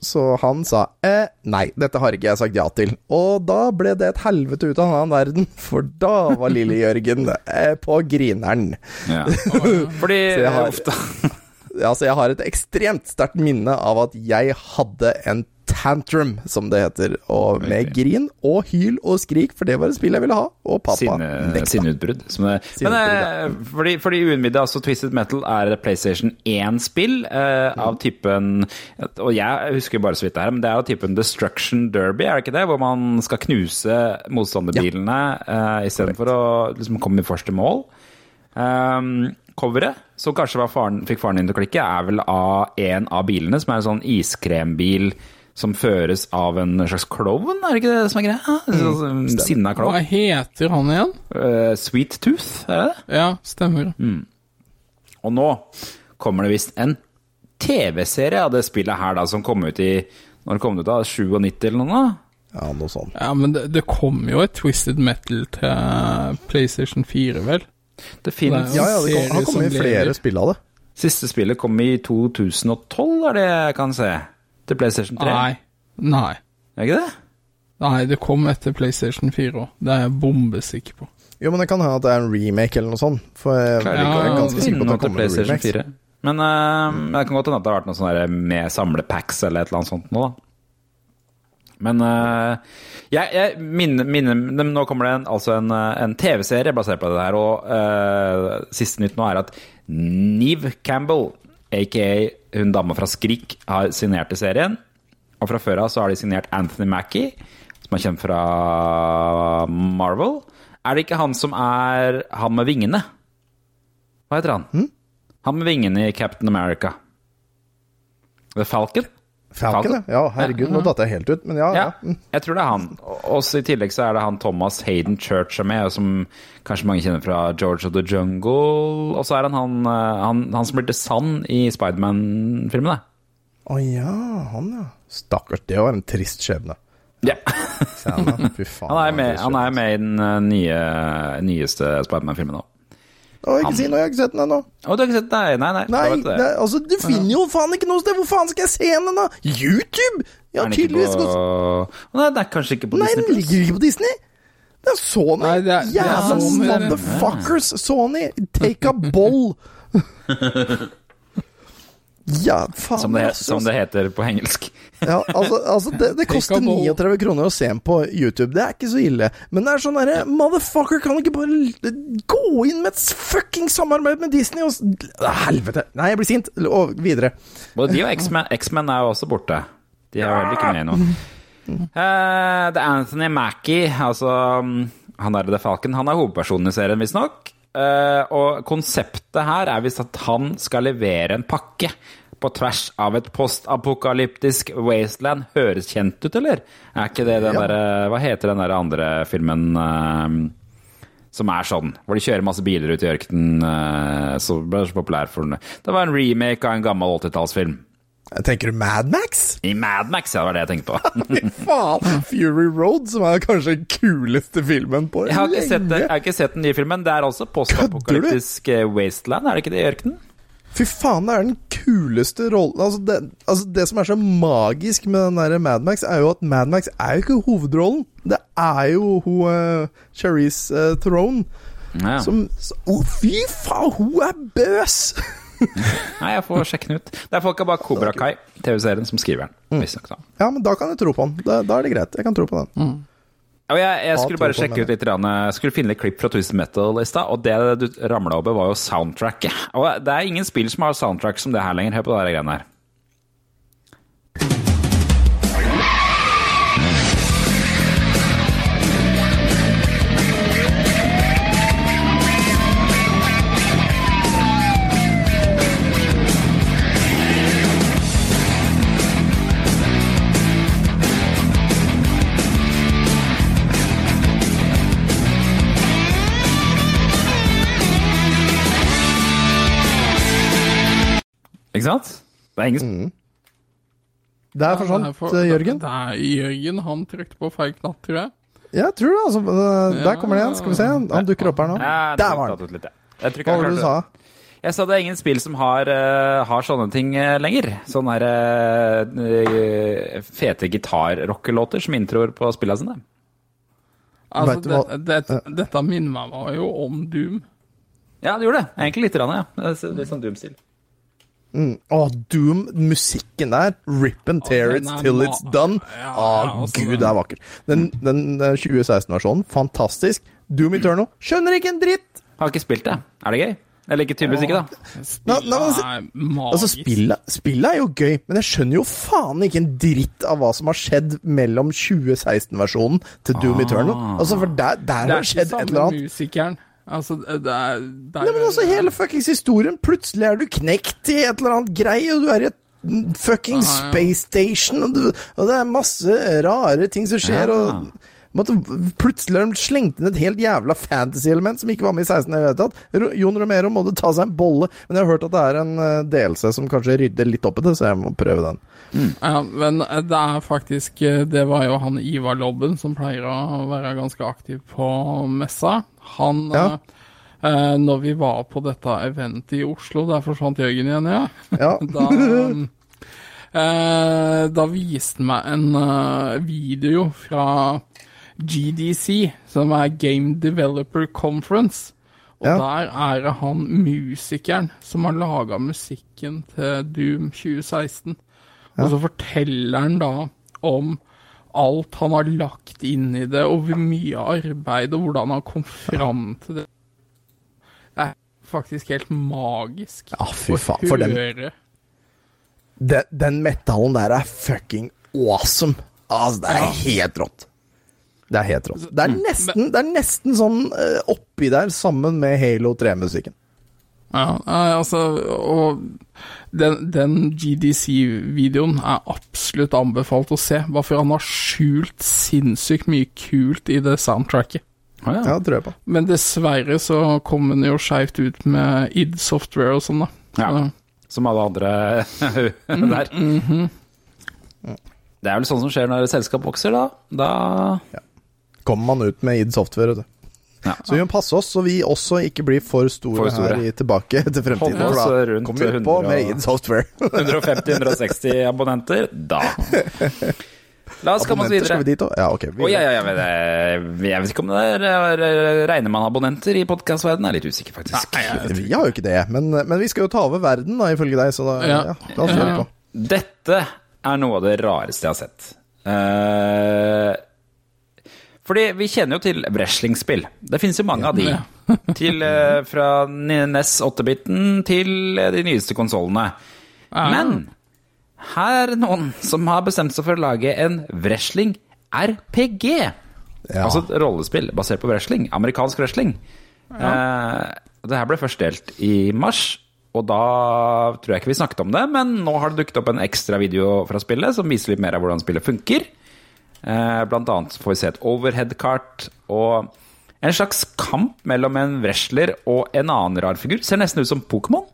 så han sa eh, nei, dette har ikke jeg sagt ja til. Og da ble det et helvete ut av en annen verden, (laughs) for da var lille Jørgen eh, på grineren. Ja. (laughs) Fordi Så jeg har- ofte (laughs) Altså, jeg har et ekstremt sterkt minne av at jeg hadde en tantrum, som det heter, og med grin og hyl og skrik, for det var et spill jeg ville ha, og pappa Sinne, nekta. sinneutbrudd. Men Sinneutbrudd, eh, fordi, fordi uinnvidde, altså Twisted Metal er et PlayStation 1-spill eh, av typen Og jeg husker bare så vidt det her, men det er av typen Destruction Derby, er det ikke det? Hvor man skal knuse motstanderbilene uh, istedenfor å liksom, komme i første mål. Um, coveret, som kanskje var faren, fikk faren din til å klikke, er vel av en av bilene, som er en sånn iskrembil som føres av en slags klovn, er det ikke det som er greia? Sånn, Sinna klovn. Hva heter han igjen? Uh, Sweet Tooth, er det det? Ja, stemmer. Og nå kommer det visst en TV-serie av det spillet her, da, som kom ut i Når det kom ut da? 97 eller noe? Ja, noe sånt. Ja, men det, det kom jo et Twisted Metal til PlayStation 4, vel? Det finnes er Ja, ja, det kom, har kommet flere spill av det. Siste spillet kom i 2012, er det jeg kan se. Til PlayStation 3. Nei. Nei. Er ikke det? Nei, det kom etter PlayStation 4 òg. Det er jeg bombesikker på. Jo, men det kan hende at det er en remake eller noe sånt. For jeg, ja, jeg er ganske sikker på at det kommer en remake. remakes. 4. Men uh, det kan godt hende at det har vært noe sånn med samlepacks eller et eller annet sånt nå, da. Men uh, jeg, jeg minner, minner Nå kommer det en, altså en, eh, en TV-serie basert på det her, og uh, siste nytt nå er at Neve Campbell, aka hun dama fra Skrik, har signert i serien. Og fra før av så har de signert Anthony Mackie, som er kjent fra Marvel. Er det ikke han som er han med vingene? Hva heter han? Han med vingene i Captain America. The Falcon? Falcon, ja. ja. Herregud, nå datt jeg helt ut. Men ja, Ja, ja. Mm. jeg tror det er han. Og Også I tillegg så er det han Thomas Hayden Church er med, som kanskje mange kjenner fra George of the Jungle. Og så er han han, eh, han, han som blir The Sun i Spiderman-filmene. Å ja, han ja. Stakkars, det var en trist skjebne. Ja. (laughs) Han, er med, han er med i den eh, nye, nyeste Spiderman-filmen Å, ikke si noe, jeg har ikke sett den ennå. Å, du har ikke sett Nei, nei, nei. Nei, da du det. det, altså, du finner jo faen ikke noe sted! Hvor faen skal jeg se den, da? YouTube! Ja, Er tydeligvis. på... Nei, det er kanskje ikke på Nei, Disney+. den ligger ikke på Disney! Det er Sony! Nei, det er- det er Jævla Sony, motherfuckers! Sony, take a ball! (laughs) Ja, faen Som det, som det heter på engelsk. (laughs) Ja, altså, altså det, det koster Take a bowl. 39 kroner å se den på YouTube. Det er ikke så ille. Men det er sånn derre Motherfucker, kan du ikke bare gå inn med et fucking samarbeid med Disney og Helvete! Nei, jeg blir sint. Og videre. Både de og X-Men X-Men er jo også borte. De er vel ikke med nå. Eh, det er Anthony Mackie, altså mm, han er The Falcon, han er hovedpersonen i serien, visstnok. Uh, og konseptet her er visst at han skal levere en pakke på tvers av et postapokalyptisk wasteland. Høres kjent ut, eller? Er ikke det den Ja. derre Hva heter den der andre filmen uh, som er sånn, hvor de kjører masse biler ut i ørkenen, Uh, så ble det så populær for den. Det var en remake av en gammel 80-tallsfilm. Tenker du Mad Max? I Mad Max, ja, det var det jeg tenkte på. (laughs) Fy faen! Fury Road, som er kanskje den kuleste filmen på Jeg har ikke sett, lenge. jeg har ikke sett den nye filmen. Det er også postapokalyptisk eh, wasteland, er det ikke det i ørkenen? Fy faen, det er den kuleste rollen altså det, altså det som er så magisk med den der Mad Max, er jo at Mad Max er jo ikke hovedrollen. Det er jo hun uh, Cherise uh, Throne Ja. som Å, oh, fy faen, hun er bøs! (laughs) Nei, jeg får sjekke den ut. Det er folka bak Kobra Kai, TV-serien, som skriver den. Mm. Ja, men da kan jeg tro på den. Da, da er det greit. Jeg kan tro på den. Og jeg, jeg skulle bare sjekke ut litt Jeg skulle finne litt klipp fra Twisted Metal i stad, og det du ramla over, var jo soundtracket. Og det er ingen spill som har soundtrack som det her lenger. Hør på det greiene her. Ikke sant? Det er ingen Det er for Ja, sånt, det er for- Jørgen. Det er Jørgen. Han trykte på feil knapp, tror jeg. Ja, Jeg tror det, altså. Der kommer det igjen. Skal vi se. Han dukker opp her nå. Ja, Der var han. litt, ja. Jeg tror Hva var det du sa? Jeg sa det er ingen spill som har, uh, har sånne ting uh, lenger. Sånne uh, eh, fete gitarrockelåter som introer på spillene sine. Altså, det, det, dette minner meg jo om Doom. Ja, det gjorde det. Egentlig litt, grann, ja. Det er Litt sånn Doom-stil. Å, Doom, musikken der. Rip and tear oh, it er till ma- it's done. Ja, altså, gud, det er vakkert. Den, den eh, 2016-versjonen, fantastisk. Doom Eternal, skjønner ikke en dritt! Har ikke spilt det. Er det gøy? Eller ikke, tydeligvis ikke, da. Spillet er magisk. Altså, spillet, spillet er jo gøy, men jeg skjønner jo faen ikke en dritt av hva som har skjedd mellom 2016-versjonen til Doom Eternal. Altså, for der, der det har er det ikke skjedd et samme eller annet. musikeren. Altså, det er, det er Nei, men altså, hele fuckings historien. Plutselig er du knekt i et eller annet greie, og du er i et fucking Aha, ja. space station, og, du, og det er masse rare ting som skjer, Ja. og måtte, Plutselig har de slengt inn et helt jævla fantasy-element som ikke var med i 16 Jeg vet at. Jon Romero måtte ta seg en bolle, men jeg har hørt at det er en eh, delelse som kanskje rydder litt opp i det, så jeg må prøve den. Ja, men det er faktisk eh, Det var jo han Ivar Lobben som pleier å være ganske aktiv på messa. Han Ja. eh, eh, Når vi var på dette eventet i Oslo, der forsvant Jørgen igjen, ja. Ja. (laughs) Da, eh, da viste han meg en eh, video fra GDC, som er Game Developer Conference. Og Ja. der er det han musikeren som har laga musikken til Doom 2016. Og så forteller han da om alt han har lagt inn i det, og hvor mye arbeid, og hvordan han kom fram til det. Det er faktisk helt magisk Ja, fy å faen, for dem- høre. Den, den metallen der er fucking awesome. Altså, det er helt rått. Det er helt rått. Det er nesten, det er nesten sånn eh, oppi der sammen med Halo 3-musikken. Ja, altså, og den, den GDC-videoen er absolutt anbefalt å se, bare for han har skjult sinnssykt mye kult i det soundtracket. Ja. Ja, det tror jeg på. Men dessverre så kom han jo skeivt ut med id Software og sånn, da. Ja. ja. Som alle andre (laughs) der. Det er vel sånn som skjer når et selskap vokser, da. Da Kommer man ut med id Software, vet du. Ja. Så vi må passe oss så vi også ikke blir for store, For store. her i Tilbake til fremtiden. Holde oss rundt kommer vi på med id Software. (laughs) 150-160 abonnenter, da. La oss komme oss videre. Skal vi dit òg? Ja, ok. Å, ja, ja, ja, jeg, eh, jeg vet ikke om det er Regner man abonnenter i podkastverdenen? Er litt usikker, faktisk. Vi har jo ikke det, men, men vi skal jo ta over verden, da, ifølge deg, så da, ja. Ja. la oss høre på. Dette er noe av det rareste jeg har sett. Eh, fordi vi kjenner jo til wrestlingspill. Det finnes jo mange av de. Ja. (laughs) til, eh, fra NES 8-biten til eh, de nyeste konsollene. Men her er noen som har bestemt seg for å lage en wrestling-RPG. Ja. Altså et rollespill basert på wrestling. Amerikansk wrestling. Eh, det her ble først delt i mars, og da tror jeg ikke vi snakket om det, men nå har det dukket opp en ekstra video fra spillet som viser litt mer av hvordan spillet funker. Eh, blant annet får vi se et overhead-kart og en slags kamp mellom en wrestler og en annen rar figur. Ser nesten ut som Pokémon.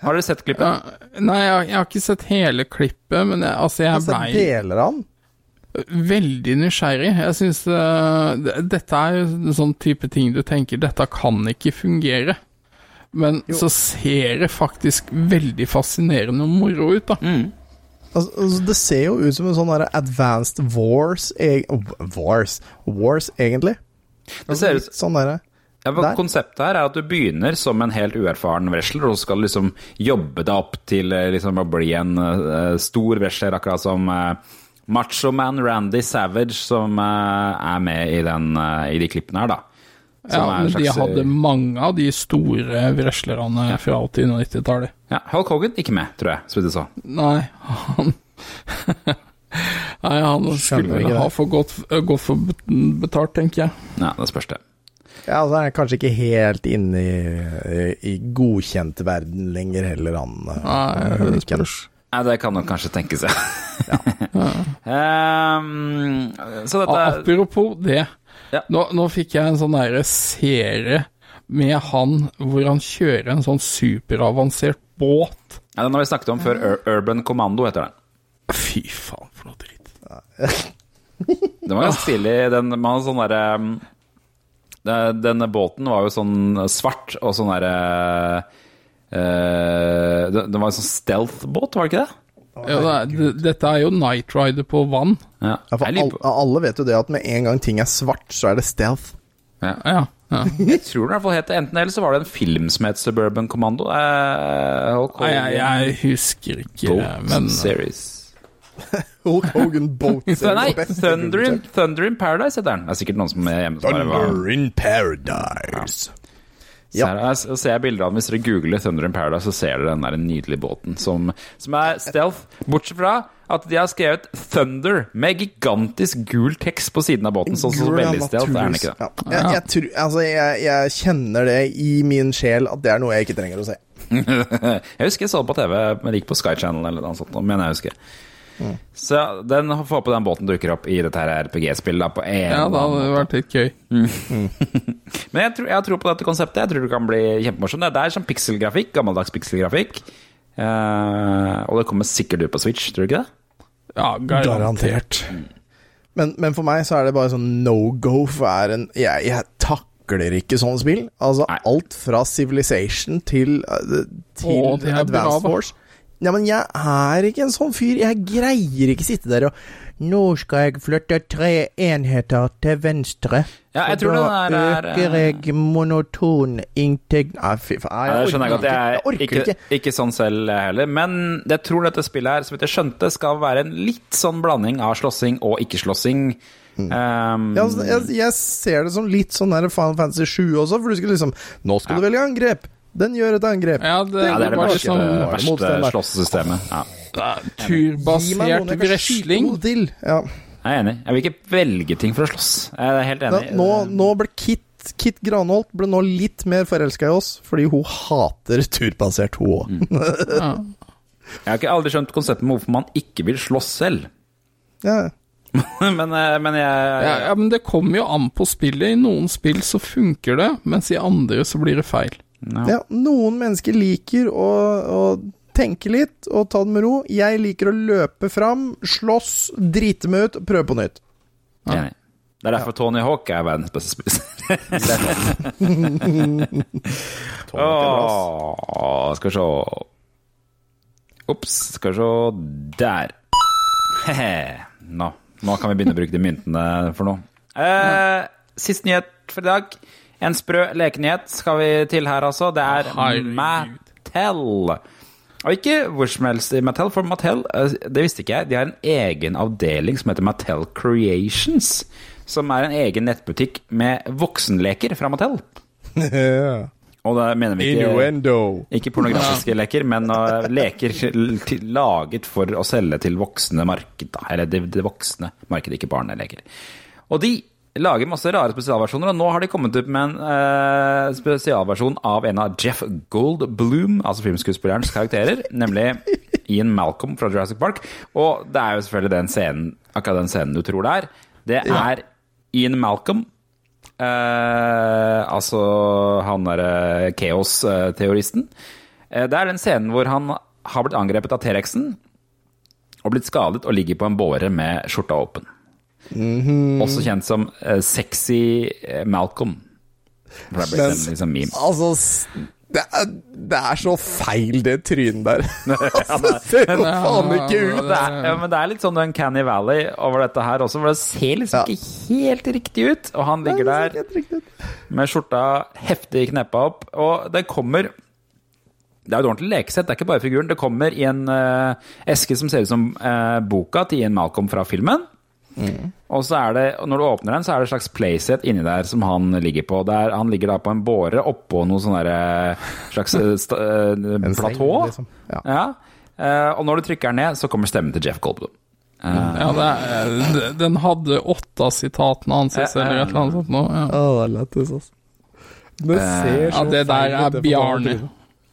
Har dere sett klippet? Ja, nei, jeg, jeg har ikke sett hele klippet, men jeg, altså, jeg Altså, blei deler av den. veldig nysgjerrig. Jeg syns dette er jo sånn type ting du tenker dette kan ikke fungere. Men så ser det faktisk veldig fascinerende og moro ut, da. Altså, altså, det ser jo ut som en sånn advanced wars e Wars Wars, egentlig. Det ser ut sånn derre Ja, for Der. Konseptet her er at du begynner som en helt uerfaren wrestler, og så skal liksom jobbe deg opp til eh, liksom å bli en uh, stor wrestler, akkurat som uh, Machoman Randy Savage, som uh, er med i, den, uh, i de klippene her, da. Ja, Som men de slags, eh, hadde mange av de store wrestlerne fra 80- og 90-tallet. ja, Hulk Hogan ikke med, tror jeg, så vidt jeg så. Nei, han (laughs) Nei, han skulle vel ha for godt, godt for betalt, tenker jeg. Ja, det spørs det. Ja, altså, han er kanskje ikke helt inne i, i, godkjent verden lenger heller, han. eh, Nei, det spørs. Nei, det kan nok kanskje tenke seg. (laughs) Ehm, så dette Apropos det. Ja. Nå, nå fikk jeg en sånn derre serie med han hvor han kjører en sånn superavansert båt. ja, Den har vi snakket om før. Ur Urban Commando heter den. Fy faen, for noe dritt. Den var ganske (laughs) stilig. Den, man sånn derre um, Denne båten var jo sånn svart og sånn derre eh, det, det var en sånn stealth-båt, var det ikke det? Ja, det er, dette er jo Night Rider på vann. Ja. Ja, for all, alle, vet jo det at med en gang ting er svart, så er det stealth. ja. Ja, ja. Jeg tror det i hvert fall het det enten eller så var det en film som het Suburban Commando. Eh, Hulk Nei, jeg, jeg husker ikke, Boat men Series. (laughs) Hulk Hogan Boat (laughs) nei, Thunder in. Thunder in Paradise heter den. Det er sikkert noen som er hjemme Thunder in Paradise. Så her så ser jeg bilder av den. Hvis dere googler Thunder in Paradise, så ser dere den der nydelige båten som, som er stealth. Bortsett fra at de har skrevet Thunder med gigantisk gul tekst på siden av båten. Sånn som er veldig stealth er den ikke det. Ja. Jeg, jeg, tror, altså, jeg, jeg kjenner det i min sjel at det er noe jeg ikke trenger å se. (laughs) Jeg husker jeg så det på TV, men det gikk på Sky Channel eller noe sånt. Men jeg husker Mm. Så den får håpe den båten dukker opp i dette her RPG-spillet på en ja, det hadde vært litt gøy. (laughs) Men jeg tror, jeg tror på dette konseptet. Jeg tror det kan bli kjempemorsomt. Det er sånn pikselgrafikk, gammeldags pikselgrafikk. Uh, og det kommer sikkert ut på Switch, tror du ikke det? Ja, garantert. Garantert. Men, men for meg så er det bare sånn no go, for er en Jeg, jeg takler ikke sånne spill. Altså Nei. alt fra Civilization til, uh, til Å, det er bra, Advanced. Wars. Ja, men jeg er ikke en sånn fyr. Jeg greier ikke sitte der og Nå skal jeg flytte tre enheter til venstre. Ja, jeg tror den er- er, øker jeg monoton inntekt... Nei, fy faen. Ja, det skjønner jeg godt. Jeg Jeg er orker ikke, ikke. ikke sånn selv heller. Men jeg tror dette spillet her, som jeg skjønte, skal være en litt sånn blanding av slåssing og ikke-slåssing. Um, Ja, altså, jeg, jeg ser det som litt sånn der Final Fantasy 7 også, for du skulle liksom Nå skal du velge angrep! Den gjør et angrep. Ja, det, ja, det er det verste, sånn verste slåssesystemet. Ja. Turbasert jeg wrestling. Ja. Jeg er enig. Jeg vil ikke velge ting for å slåss. Jeg er helt enig. nå, nå ble Kit, Kit Granholt ble nå litt mer forelska i oss, fordi hun hater turbasert, hun òg. Mm. (laughs) Ja. Jeg har ikke aldri skjønt konseptet med hvorfor man ikke vil slåss selv. Ja. (laughs) men, eh, men jeg Ja, ja, men det kommer jo an på spillet. I noen spill så funker det, mens i andre så blir det feil. ja, noen mennesker liker å, å tenke litt og ta det med ro. Jeg liker å løpe fram, slåss, drite meg ut, prøve på nytt. Ja. er enig. Det er derfor Tony Hawk er verdens beste spiser. (laughs) Åh, skal vi se Ops, skal vi se Der. Nå, nå kan vi begynne å bruke de myntene for noe. Eh, siste nyhet for i dag. En sprø lekenyhet skal vi til her, altså. Det er. Mattel. Og ikke hvor som helst i Mattel, for Mattel, eh, det visste ikke jeg, de har en egen avdeling som heter Mattel Creations. Som er en egen nettbutikk med voksenleker fra Mattel. (laughs) Og da mener vi ikke Innuendo. ikke pornografiske leker, men uh, leker til, laget for å selge til voksne marked. Eller det, det voksne markedet, ikke barneleker. Og de lager masse rare spesialversjoner, og nå har de kommet ut med en uh, spesialversjon av en av Jeff Goldblum, altså filmskuespillerens karakterer, nemlig Ian Malcolm fra Jurassic Park. Og det er jo selvfølgelig den scenen, akkurat den scenen du tror det er. Det er Ian Malcolm Uh, altså han derre Keos-teoristen. Uh, det er den scenen hvor han har blitt angrepet av T-rexen og blitt skadet og ligger på en båre med skjorta åpen. Også kjent som uh, Sexy eh, Malcolm. For det er en liksom meme. Altså, det er, det er så feil, det trynet der. (laughs) altså, det ser jo faen ikke ut. Det er, ja, men det er litt sånn Uncanny Valley over dette her også, for det ser liksom Ja. ikke helt riktig ut. Og han ligger der med skjorta heftig kneppa opp. Og det kommer Det er jo et ordentlig lekesett, det er ikke bare figuren. Det kommer i en uh, eske som ser ut som uh, boka til Ian Malcolm fra filmen. Og så er det, når du åpner den, så er det et slags playset inni der som han ligger på. Der, han ligger da på en båre oppå noe sånn derre slags eh, eh, platå. liksom. Ja. Ja. Uh, og når du trykker den ned, så kommer stemmen til Jeff Goldblum. Ja, det er, den hadde åtte av sitatene hans eller et eller annet sånt nå. Ja. Oh, det er lættis, altså. Det ser så det der er Bjarne.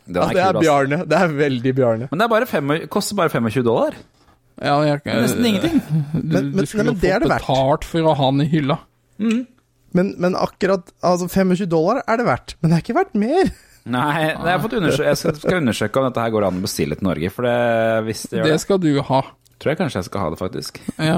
Ja, det er. Bjarne. Det er veldig Bjarne. Men det er bare fem, koster bare 25 dollar. Ja, jeg, Nesten ingenting. Du, Men- men- du skulle men jo det er fått verdt. betalt for å ha den i hylla. Men, men akkurat altså 25 dollar er det verdt, men det er ikke verdt mer. Nei, jeg har fått jeg skal, undersøke om dette her går an å bestille til Norge. For det, hvis det gjør Det det, skal du ha. tror jeg kanskje jeg skal ha det, faktisk. Ja,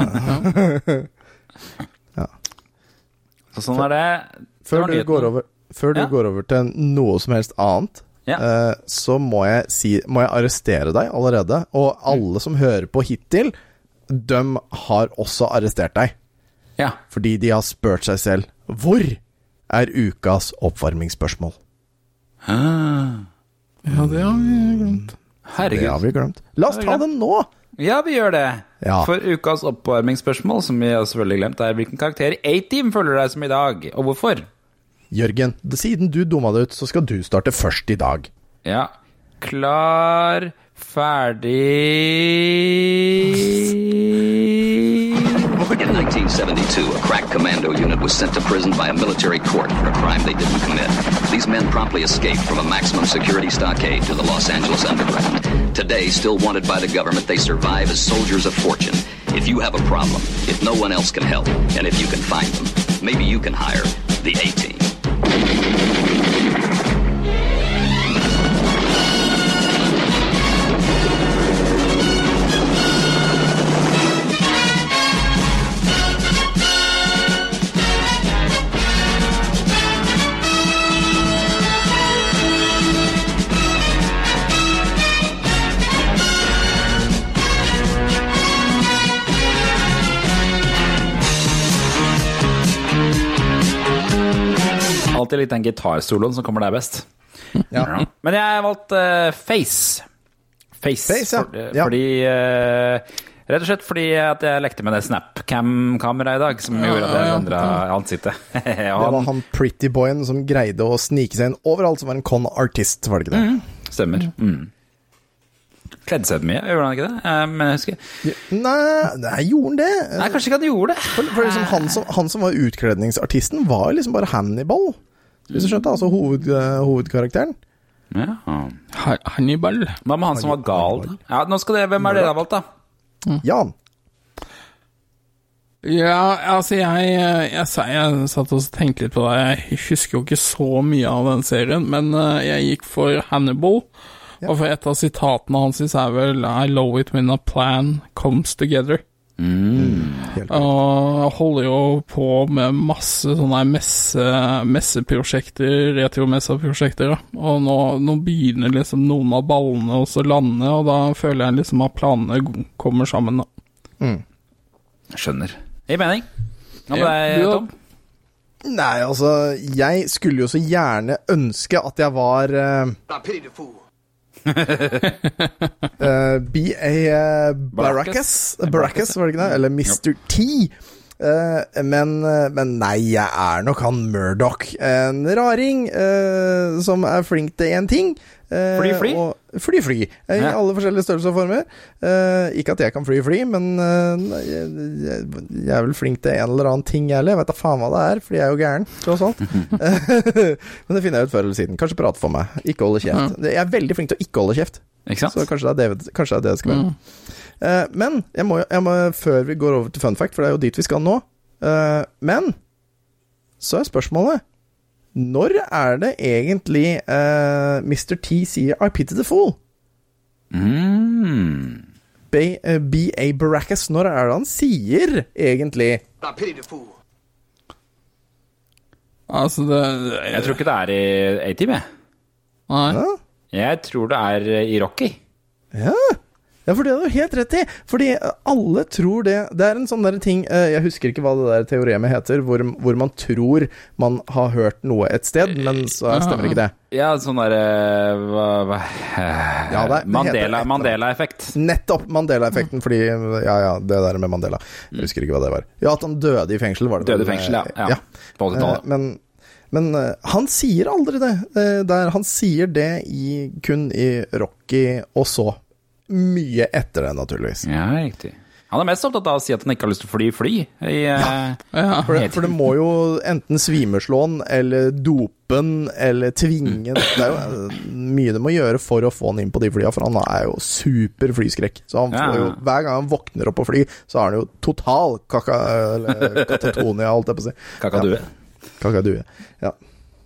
ja. (laughs) Så sånn er det. Før Det du går over, før du Ja. går over til noe som helst annet, Eh, så må jeg, si, må jeg arrestere deg allerede. Og alle som hører på hittil, de har også arrestert deg. Ja. Fordi de har spurt seg selv Hvor er ukas oppvarmingsspørsmål? Ah, ja, det har vi glemt. Herregud. Det har vi glemt. La oss ta det nå! Ja, vi gjør det. Ja. For ukas oppvarmingsspørsmål, som vi har selvfølgelig glemt, er hvilken karakter i A-Team føler deg som i dag, og hvorfor? Jørgen, siden du dumma det ut, så skal du starte først i dag. Ja. Klar, ferdig In 1972, a crack commando unit was sent to prison by a military court for a crime they didn't commit. These men promptly escaped from a maximum security stockade to the Los Angeles underground. Today, still wanted by the government, they survive as soldiers of fortune. If you have a problem, if no one else can help, and if you can find them, maybe you can hire the A-Team. Thank you. Alltid litt den gitarsoloen som kommer der best. Ja. Men jeg valgte valgt eh, Face. Face, Face, ja. For, Ja. Fordi uh, Rett og slett fordi at jeg lekte med det Snapcam-kameraet i dag, som gjorde at jeg ja. endra ansiktet. (laughs) Det var han pretty boyen som greide å snike seg inn overalt, som var en con-artist, var det ikke det? stemmer. Mm. Kledde seg mye, gjorde han ikke det? Eh, Men jeg husker Nei, nei, gjorde han det? Nei, kanskje ikke han gjorde det. For, for liksom, han, som, han som var utkledningsartisten, var liksom bare Hannibal. Hvis du skjønte? Altså hoved, eh, hovedkarakteren. Ja. Hannibal. Hva med han som var gal? Ja, nå skal det, Hvem er det dere har valgt, da? Jan. Ja, altså jeg, jeg, jeg, jeg satt og tenkte litt på det. Jeg husker jo ikke så mye av den serien, men eh, jeg gikk for Hannibal. Og for et av sitatene hans er vel I love it when a plan comes together. Helt Og holder jo på med masse sånne messe, messeprosjekter, retromessaprosjekter. Og nå, nå begynner liksom noen av ballene også å lande, og da føler jeg liksom at planene kommer sammen. da. Skjønner. Gir mening. Hva med Ja, deg. Tom? Nei, altså, jeg skulle jo så gjerne ønske at jeg var uh, The fool. B.A. Baracus. Baracus, var det ikke det? Eller Mr. T. Uh, men, eh, men nei, jeg er nok han Murdoch. En raring uh, som er flink til én ting. Eh, Fly, fly? og- Fly, fly. I Ja. alle forskjellige størrelser og former. Eh, ikke at jeg kan fly, fly, men eh, jeg, jeg, er vel flink til en eller annen ting, jeg heller. Jeg vet da faen hva det er, fordi jeg er jo gæren, tross alt. (laughs) men det finner jeg ut før eller siden. Kanskje prate for meg. Ikke holde kjeft. Jeg er veldig flink til å ikke holde kjeft. Ikke? Så kanskje det er det, kanskje det, det skal være. Eh, men jeg må, jeg må, før vi går over til fun fact, for det er jo dit vi skal nå eh, Men så er spørsmålet Når er det egentlig uh, Mr. T sier 'I pity the fool'? Mm. B.A. Uh, B.A. Baracus, når er det han sier egentlig I pity the fool. Altså, det Jeg tror ikke det er i A-Team, jeg. Nei. Ja, Jeg tror det er i Rocky. ja. Ja for det har du helt rett i. Fordi alle tror det. Det er en sånn der ting eh, Jeg husker ikke hva det der teoremet heter, hvor, hvor man tror man har hørt noe et sted, men så stemmer ikke det. Ja, sånn derre hva, hva Ja, det Mandela, Mandela-effekt. Nettopp Mandela-effekten, fordi Ja, ja, det der med Mandela. Jeg husker ikke hva det var. Ja, at han døde i fengsel, var det Døde i fengsel, ja. ja. Eh, 80-tallet. Men, men eh, han sier aldri det. eh, Der han sier det i, kun i Rocky, og så mye etter det, naturligvis. Ja, riktig. Han er mest opptatt av å si at han ikke har lyst til å fly fly. I, eh, Ja. For det, for det må jo enten svimeslå han, eller dope han, eller tvinge han. Det er jo eh, mye det må gjøre for å få han inn på de flya, for han er jo super flyskrekk. Så han får jo, hver gang han våkner opp på fly, så har han jo total kaka... Eller katatonia, holdt jeg på å si. Kakadue. Kakadue. Ja.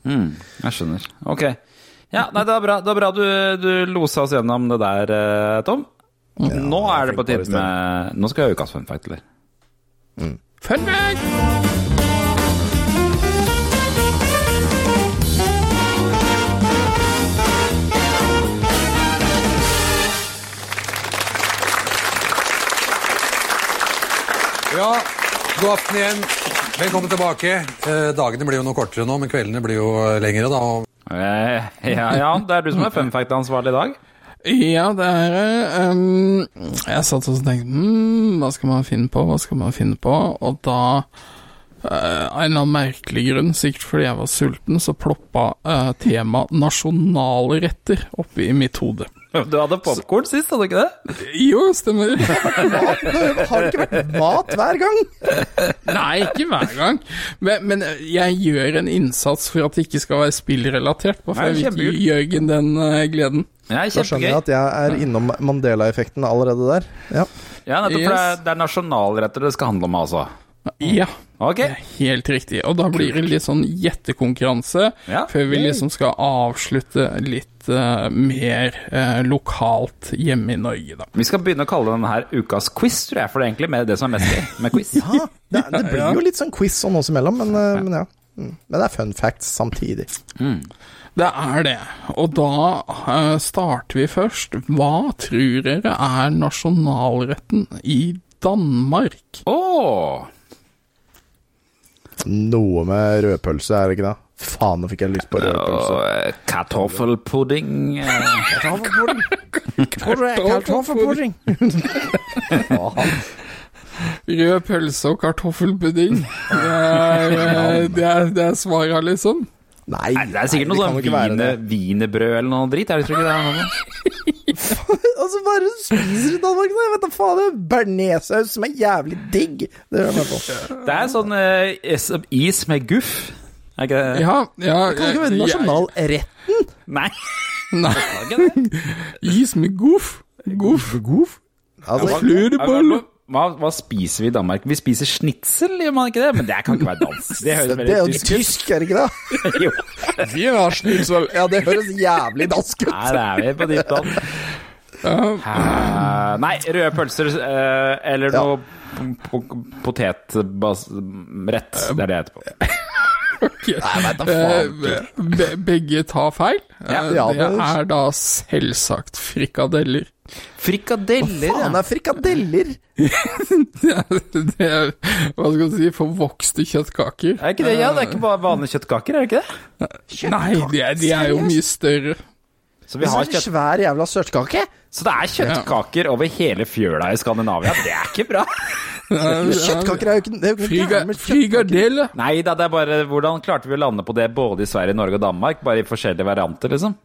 Mm, jeg skjønner. Ok. Ja, nei, det var bra, det var bra du, du losa oss gjennom det der, Tom. Tom. nå er det på tide med Nå skal jeg ha ukas fun fact, eller? Fun fact! Ja, god aften igjen. Velkommen tilbake. Eh, dagene blir jo noe kortere nå, men kveldene blir jo eh, lengre, da. Eh, ja, det er du som er fun fact-ansvarlig i dag. Ja, det er det. um, Jeg satt og tenkte hmm, Hva skal man finne på, hva skal man finne på? Og da eh, Av en eller annen merkelig grunn, sikkert fordi jeg var sulten, så ploppa uh, temaet nasjonale retter oppi mitt hode. (laughs) Du hadde popkorn sist, hadde du ikke det? (laughs) Jo, stemmer. (laughs) Har det ikke vært mat hver gang? Nei, ikke hver gang. Men, men jeg gjør en innsats for at det ikke skal være spillrelatert. Bare for Nei, jeg vil gi Jørgen den uh, gleden. Ja, Da skjønner jeg at jeg er innom Mandela-effekten allerede der. Ja. Ja, nettopp, for det er, det er nasjonalretter det skal handle om, altså. Ja. Okay. Det er Helt riktig. Og da blir det litt sånn gjettekonkurranse Ja. før vi liksom skal avslutte litt eh, mer uh, lokalt hjemme i Norge, da. Vi skal begynne å kalle denne her ukas quiz, tror jeg, for det er egentlig mer det som er mest gøy med quiz. (laughs) Ja, det, det blir jo litt sånn quiz sånn oss imellom, men, eh, men ja. Mm. Men det er fun facts samtidig. Det er det. Og da starter vi først. Hva tror dere er nasjonalretten i Danmark? Åh! Noe med rødpølse, er det ikke det? Faen, nå fikk jeg lyst på rødpølse. Og, eh, Kartoffelpudding er Kartoffelpudding. Rød pølse og kartoffelpudding. Det er, eh, det er, det er svaret, liksom. Nei, Nei, Det er sikkert noe kan sånn det. wienerbrød eller noe dritt. Er det, tror ikke det er? (laughs) Altså, hva er det du spiser i Danmark? nå? Jeg vet da faen, det er bearnéssaus som er jævlig digg. Det. Det er sånn eh, is- is med guff. Er ikke det? Ja, ja Kan ikke være jeg- nasjonalretten? Nei. Nei. det det? Is med goof. Goof. goof. Altså, Flødebolle. Hva, hva spiser vi i Danmark? Vi spiser snitsel, gjør man ikke det? Men det kan ikke være dansk. Det høres det er jo tysk tysk, er det ikke det? (laughs) Jo. Vi har schnitzel. Ja, det høres jævlig dansk ut. Her er vi på ditt land. Uh, nei, røde pølser uh, eller Ja. noe potetrett. Det er det jeg heter på. Nei, da Eh, faen. be- begge tar feil. Eh, Ja, det det- er da selvsagt frikadeller. Frikadeller, Faen, det er frikadeller! (laughs) det er, hva skal du si, forvokste kjøttkaker. Er ikke det, ja, det er ikke bare vanlige kjøttkaker, er det ikke det? Nei, de er, de er jo mye større. Så vi har er kjøtt... svær jævla sørtkake. Så det er kjøttkaker over hele fjøla i Skandinavia. Det er ikke bra. (laughs) Kjøttkaker er jo ikke Det er jo ikke noe. Nei da, det er bare Hvordan klarte vi å lande på det både i Sverige, Norge og Danmark? Bare i forskjellige varianter, liksom?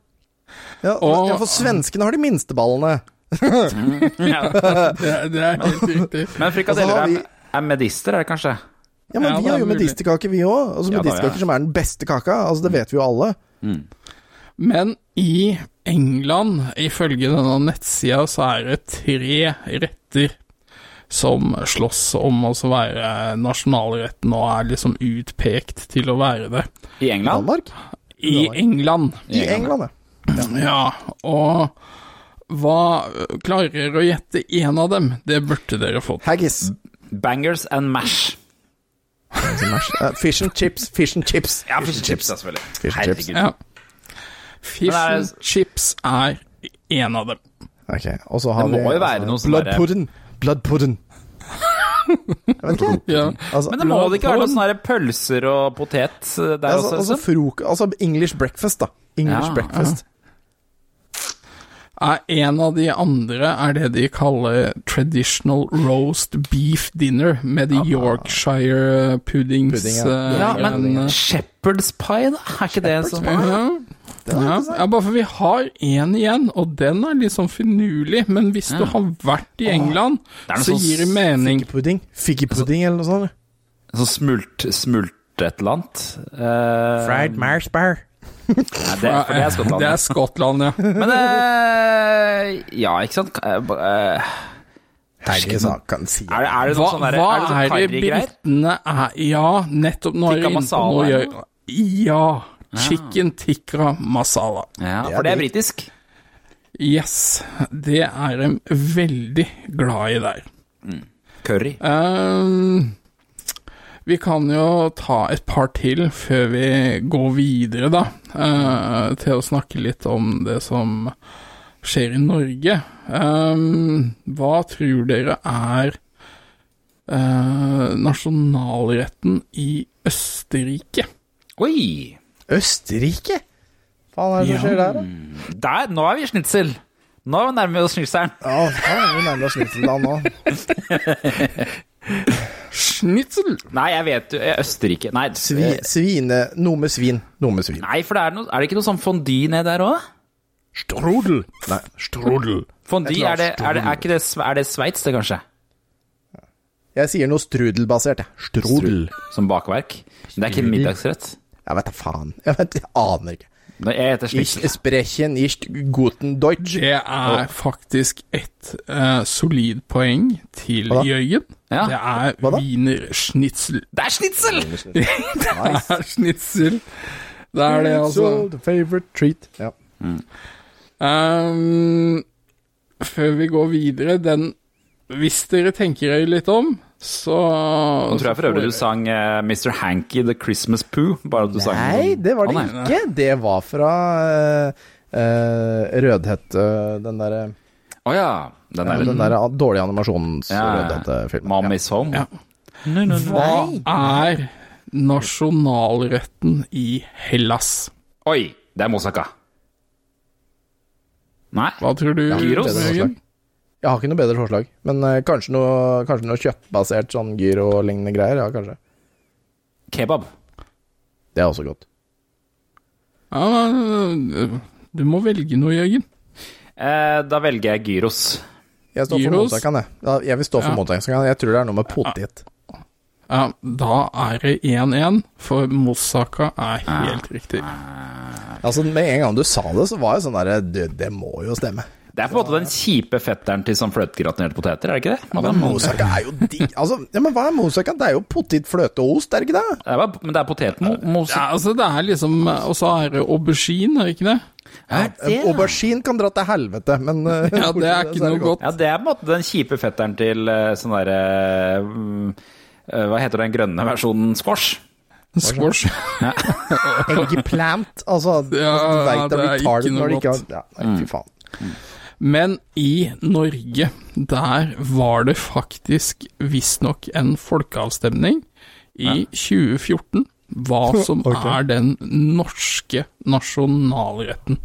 Ja, Og- ja, for svenskene har de minste ballene. (laughs) Ja. Det, er- det er helt riktig. Men frikadeller er, vi- er medister, er det kanskje? Ja, men Ja, vi har jo medisterkake, vi òg. Altså, medisterkaker ja. som er den beste kaka. Altså, det vet vi jo alle. Men i England, ifølge denne nettsida, så er det tre retter som slåss om å være nasjonalretten og er liksom utpekt til å være det. I England? Danmark? I England. I England, ja. Ja, og hva Klarer å gjette én av dem? Det burde dere fått. Haggis. Bangers and mash. Uh, fish and chips. Fish and chips. Ja, fish and chips, selvfølgelig. Fish and chips. Herregud. Ja. Fish er and chips er én av dem. Ok, og så har Det må vi jo være noe sånn blood derre- pudding. Blood pudding. (laughs) Jeg vet ikke. Ja. Altså, Men det må det ikke være noe sånne her pølser og potet eh, der altså, også? altså, liksom? frok altså English breakfast, da. English Ja, breakfast. Er en av de andre er det de kaller traditional roast beef dinner, med de Yorkshire puddings. Pudding, ja. eh, Ja, men shepherd's pie, da? Er ikke det sånn ja. Ja. ja, bare for vi har én igjen, og den er litt sånn finurlig. Men hvis du har vært i England, så sånn gir det mening. Fikkepudding. Fikkepudding eller noe sånt. Sånn smult, smult et eller annet? Uh, Mars bar. Nei, det, for det er Skottland. Det er Skottland, ja. Men uh, Ja, ikke sant? uh, Herregud, kan si Er det, er det Hva, noe sånn der, hva er det sånn er det britene er Ja, nettopp nå er Tikka inne på noe gjør- Ja. Chicken tikka masala. Ja, er for det er britisk. Yes, det er de veldig glad i der. Curry. Ehm, vi kan jo ta et par til før vi går videre, da, eh, til å snakke litt om det som skjer i Norge. Ehm, hva tror dere er eh, nasjonalretten i Østerrike? Oi! Østerrike? Faen er det som Ja. skjer der, da? Der, nå er vi snitsel. Nå nærmer vi oss snitselen. Ja, faen, vi nærmer oss Snitselland nå. (laughs) Schnitzel! Nei, jeg vet jo Østerrike Nei, Svi, eh, svine Noe med svin. Noe med svin. nei for det er, noe, er det ikke noe sånn fondy ned der òg? Strudel. Nei, strudel. Fondy, er det, er det, er ikke det, er det Sveits, det, kanskje? Jeg sier noe strudelbasert, jeg. Strudel. Som bakverk? Men det er ikke middagsrett? Jeg vet da faen. Jeg, vet, jeg aner ikke. Jeg heter Ich snitsel. sprechen nicht guten Deutsch. Det er faktisk et uh, solid poeng til? Jørgen. Ja. Det er wiener schnitzel. Det er schnitzel! (laughs) Det er schnitzel. Det er det, altså. The favorite treat. Ja. Um, før vi går videre, den Hvis dere tenker dere litt om, så Nå tror jeg for øvrig du sang uh, Mr. Hanky The Christmas Poo. Bare at du sang Nei, det var det ah, nei. ikke. Det var fra uh, Rødhette Den derre Å ja. Den der, Den der dårlige animasjons Ja. Rødhette-filmen. Ja. is home. Ja. Hva er nasjonalretten i Hellas? Oi, det er moussaka. Nei. Hva tror du, Gyros? Jeg har ikke noe bedre forslag, men eh, kanskje, noe, kanskje noe kjøttbasert sånn gyro-lignende greier. Ja, kanskje. Kebab. Det er også godt. Ja, du må velge noe, Jørgen. Eh, da velger jeg gyros. Jeg står for Gyros? mottakan, jeg. Ja, jeg vil stå for Ja. mottakeren. Jeg tror det er noe med potet. Ja, da er det 1-1, for moussaka er helt riktig. Altså, Med en gang du sa det, så var jeg sånn derre det, det må jo stemme. Det er på en måte den kjipe fetteren til sånn fløtegratinerte poteter, er det ikke det? Ja, men moussaka er jo digg. Altså, ja, men hva er moussaka? Det er jo potet, fløte og ost, er det ikke det? Det er men det er potetmos. Ja, altså det er liksom Og så er det aubergine, er det ikke det? Ja, En Aubergine kan dra til helvete, men uh, (laughs) Ja, det er ikke fra noe godt. Ja, det er på en måte den kjipe fetteren til uh, sånn derre mm, eh, Hva heter den grønne versjonen? Squash? Squash. (laughs) Eggplant. Altså, Ja, du veit det det ikke noe når det ikke har ja, Nei, fy faen. Men i Norge, der var det faktisk visstnok en folkeavstemning i 2014 hva (laughs) som okay. er den norske nasjonalretten.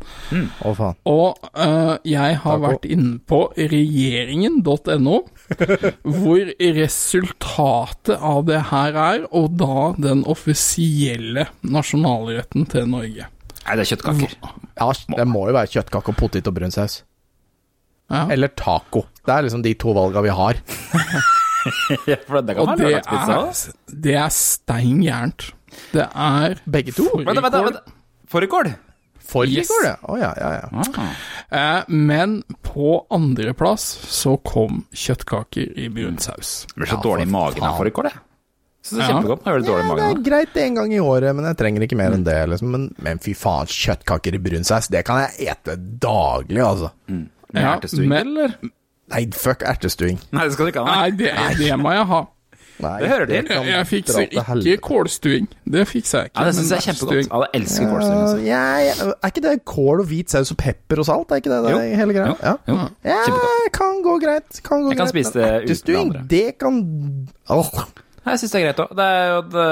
Å, faen. Og uh, jeg har Takk. vært inne på regjeringen.no, (laughs) hvor resultatet av det her er, og da den offisielle nasjonalretten til Norge. Nei, det er kjøttkaker. Ja, det må jo være kjøttkaker og potet og brun saus. Ja. Eller taco. Det er liksom de to valga vi har. (laughs) Ja, for det kan Og være det er, det er stein gærent. Det er Begge to? Vent, vent, fårikål, vent. Fårikål? Yes. oh, ja, ja, ja. Ah. eh, men på andreplass så kom kjøttkaker i brun saus. Det blir så Ja, dårlig i magen av fårikål, jeg. Så det er Ja. kjempegodt jeg dårlig i det er greit en gang i året, men jeg trenger ikke mer enn det. Liksom. Men, men fy faen, kjøttkaker i brun saus, det kan jeg ete daglig, altså. Med Ja, ertestuing, Med, eller? Nei, fuck ertestuing. Nei, det skal du ikke ha. Nei, det, det må jeg ha. Nei, Det hører til. Jeg, jeg fikser ikke kålstuing. Det fikser jeg ikke. Ja, det syns jeg er kjempegodt. Alle Ja, elsker kålstuing. Ja, ja, er ikke det kål og hvit saus og pepper og salt? Er ikke det det Jo. hele greia? Jo. Ja. Jo. ja, Kjempegodt. kan gå greit. Kan gå Jeg kan spise det uten det ertestuing, andre. Det kan Åh. Jeg syns det er greit òg. Det er jo det,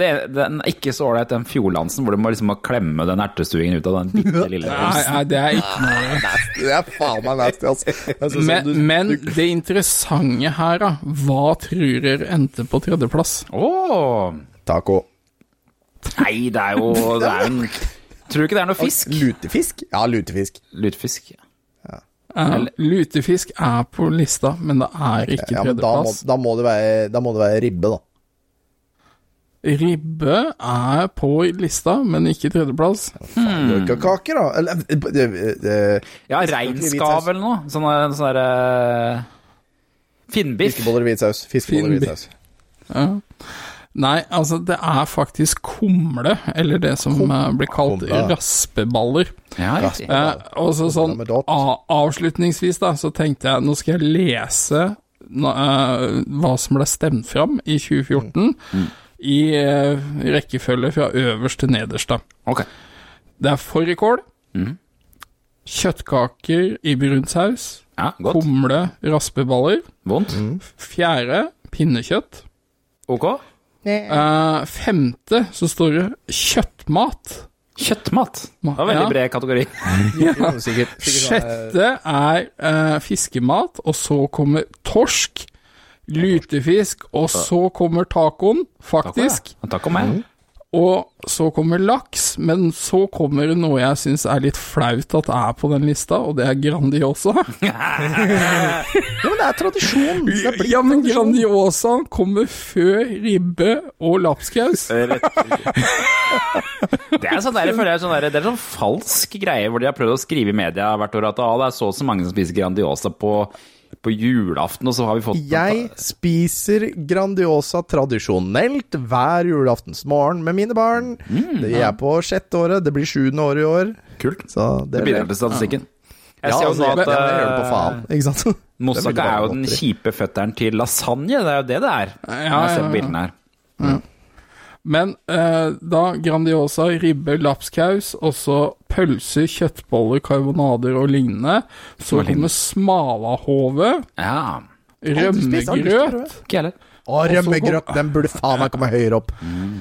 det, den er ikke så ålreit, den fjordlansen hvor du må liksom klemme den ertestuingen ut av den bitte lille Nei, nei, det er ikke noe Det er faen meg nasty, altså. Det du, men, du- det interessante her, da Hva tror dere endte på tredjeplass? Åh. Taco. Nei, det er jo det er en (laughs) Tror du ikke det er noe fisk? Lutefisk? Ja, lutefisk. Lutefisk. Eh, lutefisk er på lista, men det er ikke Ja, men da må, tredjeplass. da, må det være, da må det være ribbe, da. Ribbe er på lista, men ikke tredjeplass. Hmm. Kaker, da. Eller det, det, eh, Ja, reinskav eller noe. Sånn sånn uh, Finnbiff. Fiskeboller i hvit saus. Fiskeboller i hvit saus. Ja. Nei, altså det er faktisk kumle, eller det som kumle. blir kalt Kumle. raspeballer. Ja, riktig. Eh, og så sånn Avslutningsvis da, så tenkte jeg nå skal jeg lese eh, hva som ble stemt fram i 2014, i eh, rekkefølge fra øverst til nederst. da. Ok. Det er fårikål, mm. kjøttkaker i brunsaus, Ja, godt. kumle, raspeballer, Vondt. fjerde pinnekjøtt, Ok. Eh, femte så står det kjøttmat. Kjøttmat. Det var veldig Ja. bred kategori. (laughs) Ja, sikkert, sikkert Sjette er uh, fiskemat, og så kommer torsk, lutefisk, og så kommer tacoen, faktisk. Taco, ja. meg. Og så kommer laks, men så kommer det noe jeg syns er litt flaut at er på den lista, og det er Grandiosa. (laughs) Ja, men det er tradisjon. Det er Ja, men tradisjon. Grandiosa kommer før ribbe og lapskaus. (laughs) Det er sånn der, jeg føler jeg, sånn der, det er sånn falsk greie hvor de har prøvd å skrive i media hvert år at ah, det er så og så mange som spiser Grandiosa på, på julaften, og så har vi fått Jeg spiser Grandiosa tradisjonelt hver julaftensmorgen med mine barn. det er på sjette året, det blir sjuende år i år. Kult. Så Det bidrar til statistikken. Jeg Ja, ser jo altså, jeg, at jeg, hører på eh, faen, ikke sant? (laughs) Det Moussaka er jo den kjipe føtteren til lasagne. Det er jo det det er. Ja, jeg ser på bildene her. Men eh, da Grandiosa, ribbe, lapskaus, og så pølser, kjøttboller, karbonader og lignende. Så kommer smalahove, Ja. rømmegrøt. Å, rømmegrøt, den burde faen meg komme høyere opp.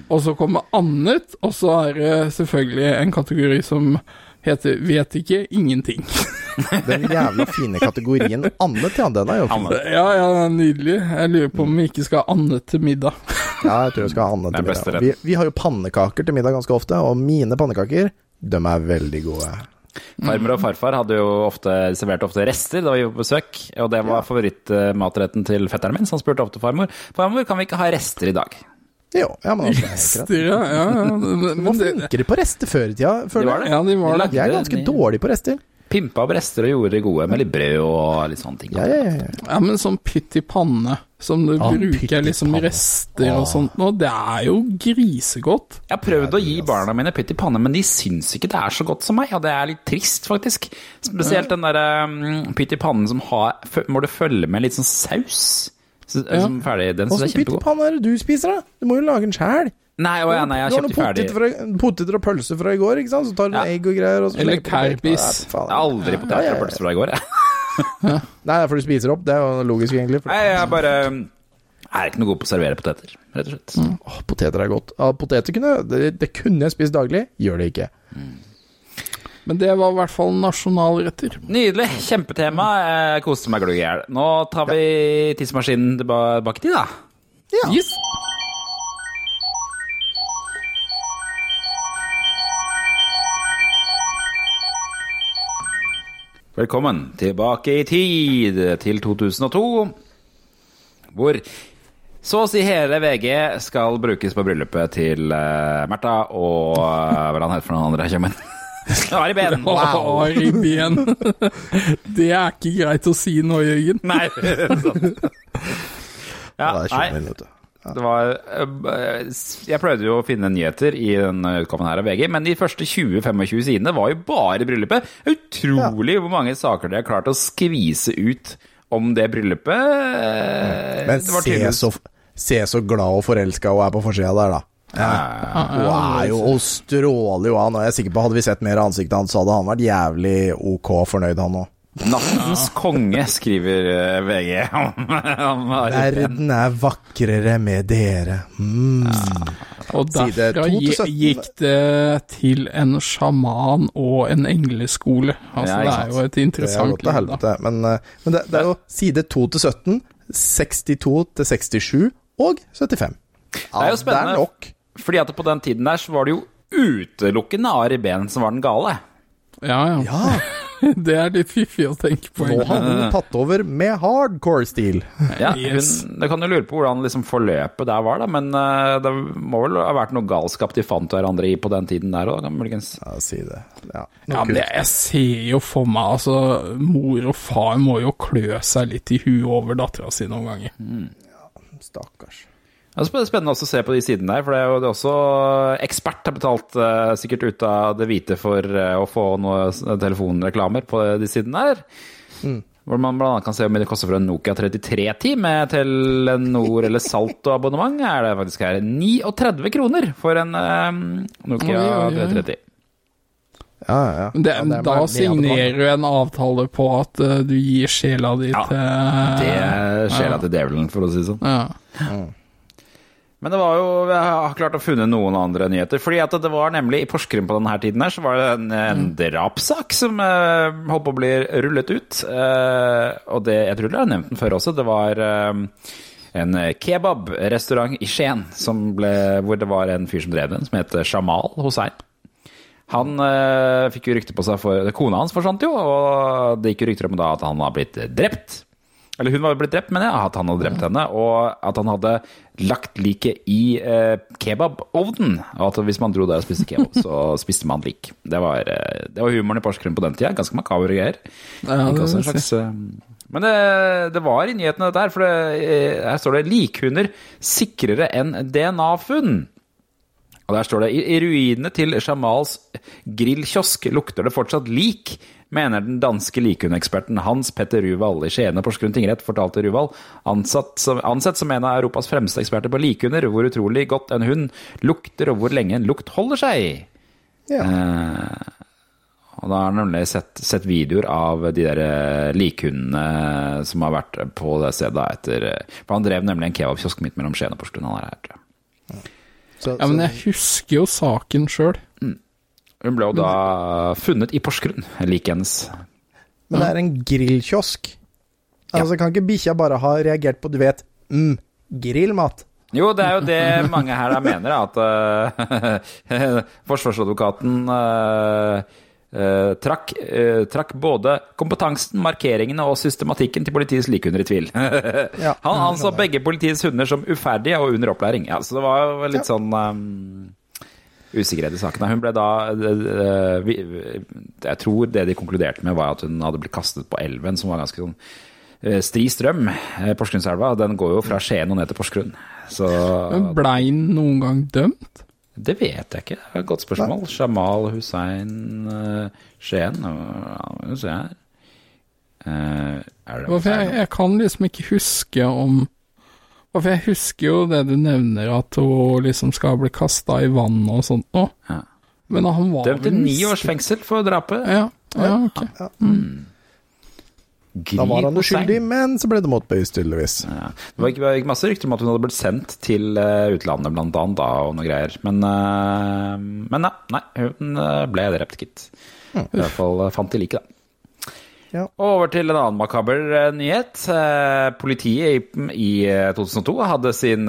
og så kommer annet, og så er det selvfølgelig en kategori som heter vet ikke, ingenting. (laughs) Den jævla fine kategorien Anne til Anne, den er jo fin. Ja, ja, den er nydelig. Jeg lurer på om vi ikke skal ha Anne til middag. (laughs) Ja, jeg tror vi skal ha Anne til middag. Vi, vi har jo pannekaker til middag ganske ofte, og mine pannekaker, de er veldig gode. Farmor og farfar hadde jo ofte, serverte ofte rester da vi var på besøk, og det var favorittmatretten til fetteren min, så han spurte ofte farmor Farmor, kan vi ikke ha rester i dag? Jo, ja, men altså, er. Rester, ja. ja, ja. Men, De var flinkere på rester før i tida, De føler var jeg. det. ja, de var det. lagde Jeg er ganske de dårlig på rester. Pimpa opp rester og gjorde det gode med litt brød og litt sånne ting. Ja, ja, ja. Ja, men sånn pytt i panne, som du Ja, bruker liksom rester og sånt nå, det er jo grisegodt. Jeg har prøvd å gi barna mine pytt i panne, men de syns ikke det er så godt som meg, og det er litt trist, faktisk. Spesielt den derre um, pytt i pannen som har Må du følge med litt sånn saus? Så, Som ferdig, den syns jeg er kjempegod. pyttipanne er det du spiser, da? Du må jo lage den sjæl. Nei, å, ja, nei, jeg har kjøpt ferdig. fra, poteter og pølser fra i går, ikke sant? Så tar du Ja. egg og greier. Og så Eller karpis. Jeg har aldri Ja, poteter og pølser pølse fra i går, jeg. (laughs) Nei, det er fordi du spiser opp. Det er jo logisk, egentlig. For, Nei, jeg bare jeg er ikke noe god på å servere poteter, rett og slett. Åh, poteter er godt. Ja, poteter kunne, det, det kunne jeg spist daglig. Gjør det ikke. Men det var i hvert fall nasjonalretter. Nydelig. Kjempetema. Jeg koste meg glugg i hjel. Nå tar vi tidsmaskinen tilbake til, da. Yes. Velkommen tilbake i tid, til 2002, hvor så å si hele VG skal brukes på bryllupet til uh, Märtha og uh, hva han heter for noen andre kjømmen. Ari Behn. Wow. i ben. (laughs) det er ikke greit å si nå, Jørgen. (laughs) Nei, det er sant. Ja, Ja, det er var eh, Jeg prøvde jo å finne nyheter i denne utgaven her av VG, men de første 20-25 sidene var jo bare bryllupet. Utrolig hvor mange saker de har klart å skvise ut om det bryllupet. Eh, Men det se så, se så glad og forelska hun er på forsida der, da. Hun er jo og stråler jo av. Nå er sikker på Hadde vi sett mer av ansiktet hans, hadde han vært jævlig ok fornøyd, han òg. Nattens konge, skriver eh, VG (laughs) om, om Verden er vakrere med dere. Mm. Og Side derfra 2 til gi- 17. gikk det til en sjaman og en engleskole. Altså, Ja, det er jo et interessant liv, da. helvete. Men, eh, men det, det er jo side 2 til 17, 62 til 67 og 75. Ja, Det er jo spennende. Det er nok. Fordi at på den tiden der så var det jo utelukkende Ari Behn som var den gale. Ja, ja. Ja, (laughs) Det er litt fiffig å tenke på. nå hadde har hun tatt over med hardcore-stil. Ja, Yes. hun, det kan jo lure på hvordan liksom forløpet der var, da, men eh, det må vel ha vært noe galskap de fant hverandre i på den tiden der òg, muligens. Ja, si det. Ja, Ja, men jeg, jeg ser jo for meg altså Mor og far må jo klø seg litt i huet over dattera si noen ganger. Ja, Stakkars. Det er spennende også å se på de sidene der, for det er jo det er også ekspert har betalt uh, sikkert ut av det hvite for uh, å få noe telefonreklamer på de sidene der. Hvor man annet kan se om det koster for en Nokia 3310 med Telenor eller Salto-abonnement. Er det faktisk her 39 kroner for en um, Nokia Oi, oi, oi. 330. Ja, ja. ja. det, Ja, det da signerer du en avtale på at uh, du gir sjela di Ja, til Det er sjela til djevelen, for å si det sånn. ja. Men det var jo, jeg har klart å funne noen andre nyheter. Fordi at det var nemlig i Porsgrunn på denne tiden her, så var det en, en drapssak som eh, holdt på å bli rullet ut. Eh, og det, jeg tror dere har nevnt den før også, det var eh, en kebabrestaurant i Skien som ble, hvor det var en fyr som drev den, som het Shamal Hossein. Han eh, fikk jo rykte på seg for Kona hans forsvant jo, og det gikk jo rykter om da at han var blitt drept. Eller hun var blitt drept, mener jeg, at han hadde drept henne. Og at han hadde lagt liket i eh, kebabovnen. Og at hvis man dro der og spiste kebab, så (laughs) spiste man lik. Det var, eh, det var humoren i Porsgrunn på den tida. Ganske makabre greier. Ja, det en slags, eh, men det, det var i nyhetene dette her, for det, eh, her står det 'likhunder sikrere enn DNA-funn'. Og der står det i, i ruinene til Jamals grillkiosk lukter det fortsatt lik, mener den danske likhundeksperten Hans Petter Ruval i Skiene Porsgrunn tingrett, fortalte Ruval, ansatt som, ansett som en av Europas fremste eksperter på likhunder, hvor utrolig godt en hund lukter, og hvor lenge en lukt holder seg. Ja. Eh, og da har han nemlig sett, sett videoer av de der eh, likhundene som har vært på det stedet etter eh, For han drev nemlig en kebabkiosk midt mellom Skien og Porsgrunn. Han er her, tror jeg. Så, ja, men jeg husker jo saken sjøl. Hun ble jo da funnet i Porsgrunn, liket hennes. men det er en grillkiosk. Altså, kan ikke bikkja bare ha reagert på, du vet, mm, grillmat? Jo, det er jo det mange her da mener, at uh, (laughs) forsvarsadvokaten uh, uh, trakk, trakk både kompetansen, markeringene og systematikken til politiets likhunder i tvil. (laughs) Han anså begge politiets hunder som uferdige og under opplæring. Ja, så det var jo litt sånn um, usikkerhet i sakene. Hun ble da eh, Jeg tror det de konkluderte med, var at hun hadde blitt kastet på elven, som var ganske sånn eh, stri strøm. Eh, Porsgrunnselva den går jo fra Skien og ned til Porsgrunn. Så Men blei han noen gang dømt? det vet jeg ikke. Det er et godt spørsmål. Jamal Hussein Skien ja, Skal vi se her Eh, Er det For jeg, jeg kan liksom ikke huske om For jeg husker jo det du nevner, at hun liksom skal bli kasta i vann og sånt nå. Ja. Men han var Dømt til ni års fengsel for drapet. Ja, ja ok. Da var han uskyldig, men så ble det motbevist, tydeligvis. Ja. Det var ikke, masse rykter om at hun hadde blitt sendt til eh, utlandet, blant annet, da, og noe greier. Men, eh, men ja, nei, hun eh, ble drept, gitt. I hvert fall fant de liket, da. Ja. Over til en annen makaber eh, nyhet. Eh, Politiet i, i eh, 2002 hadde sin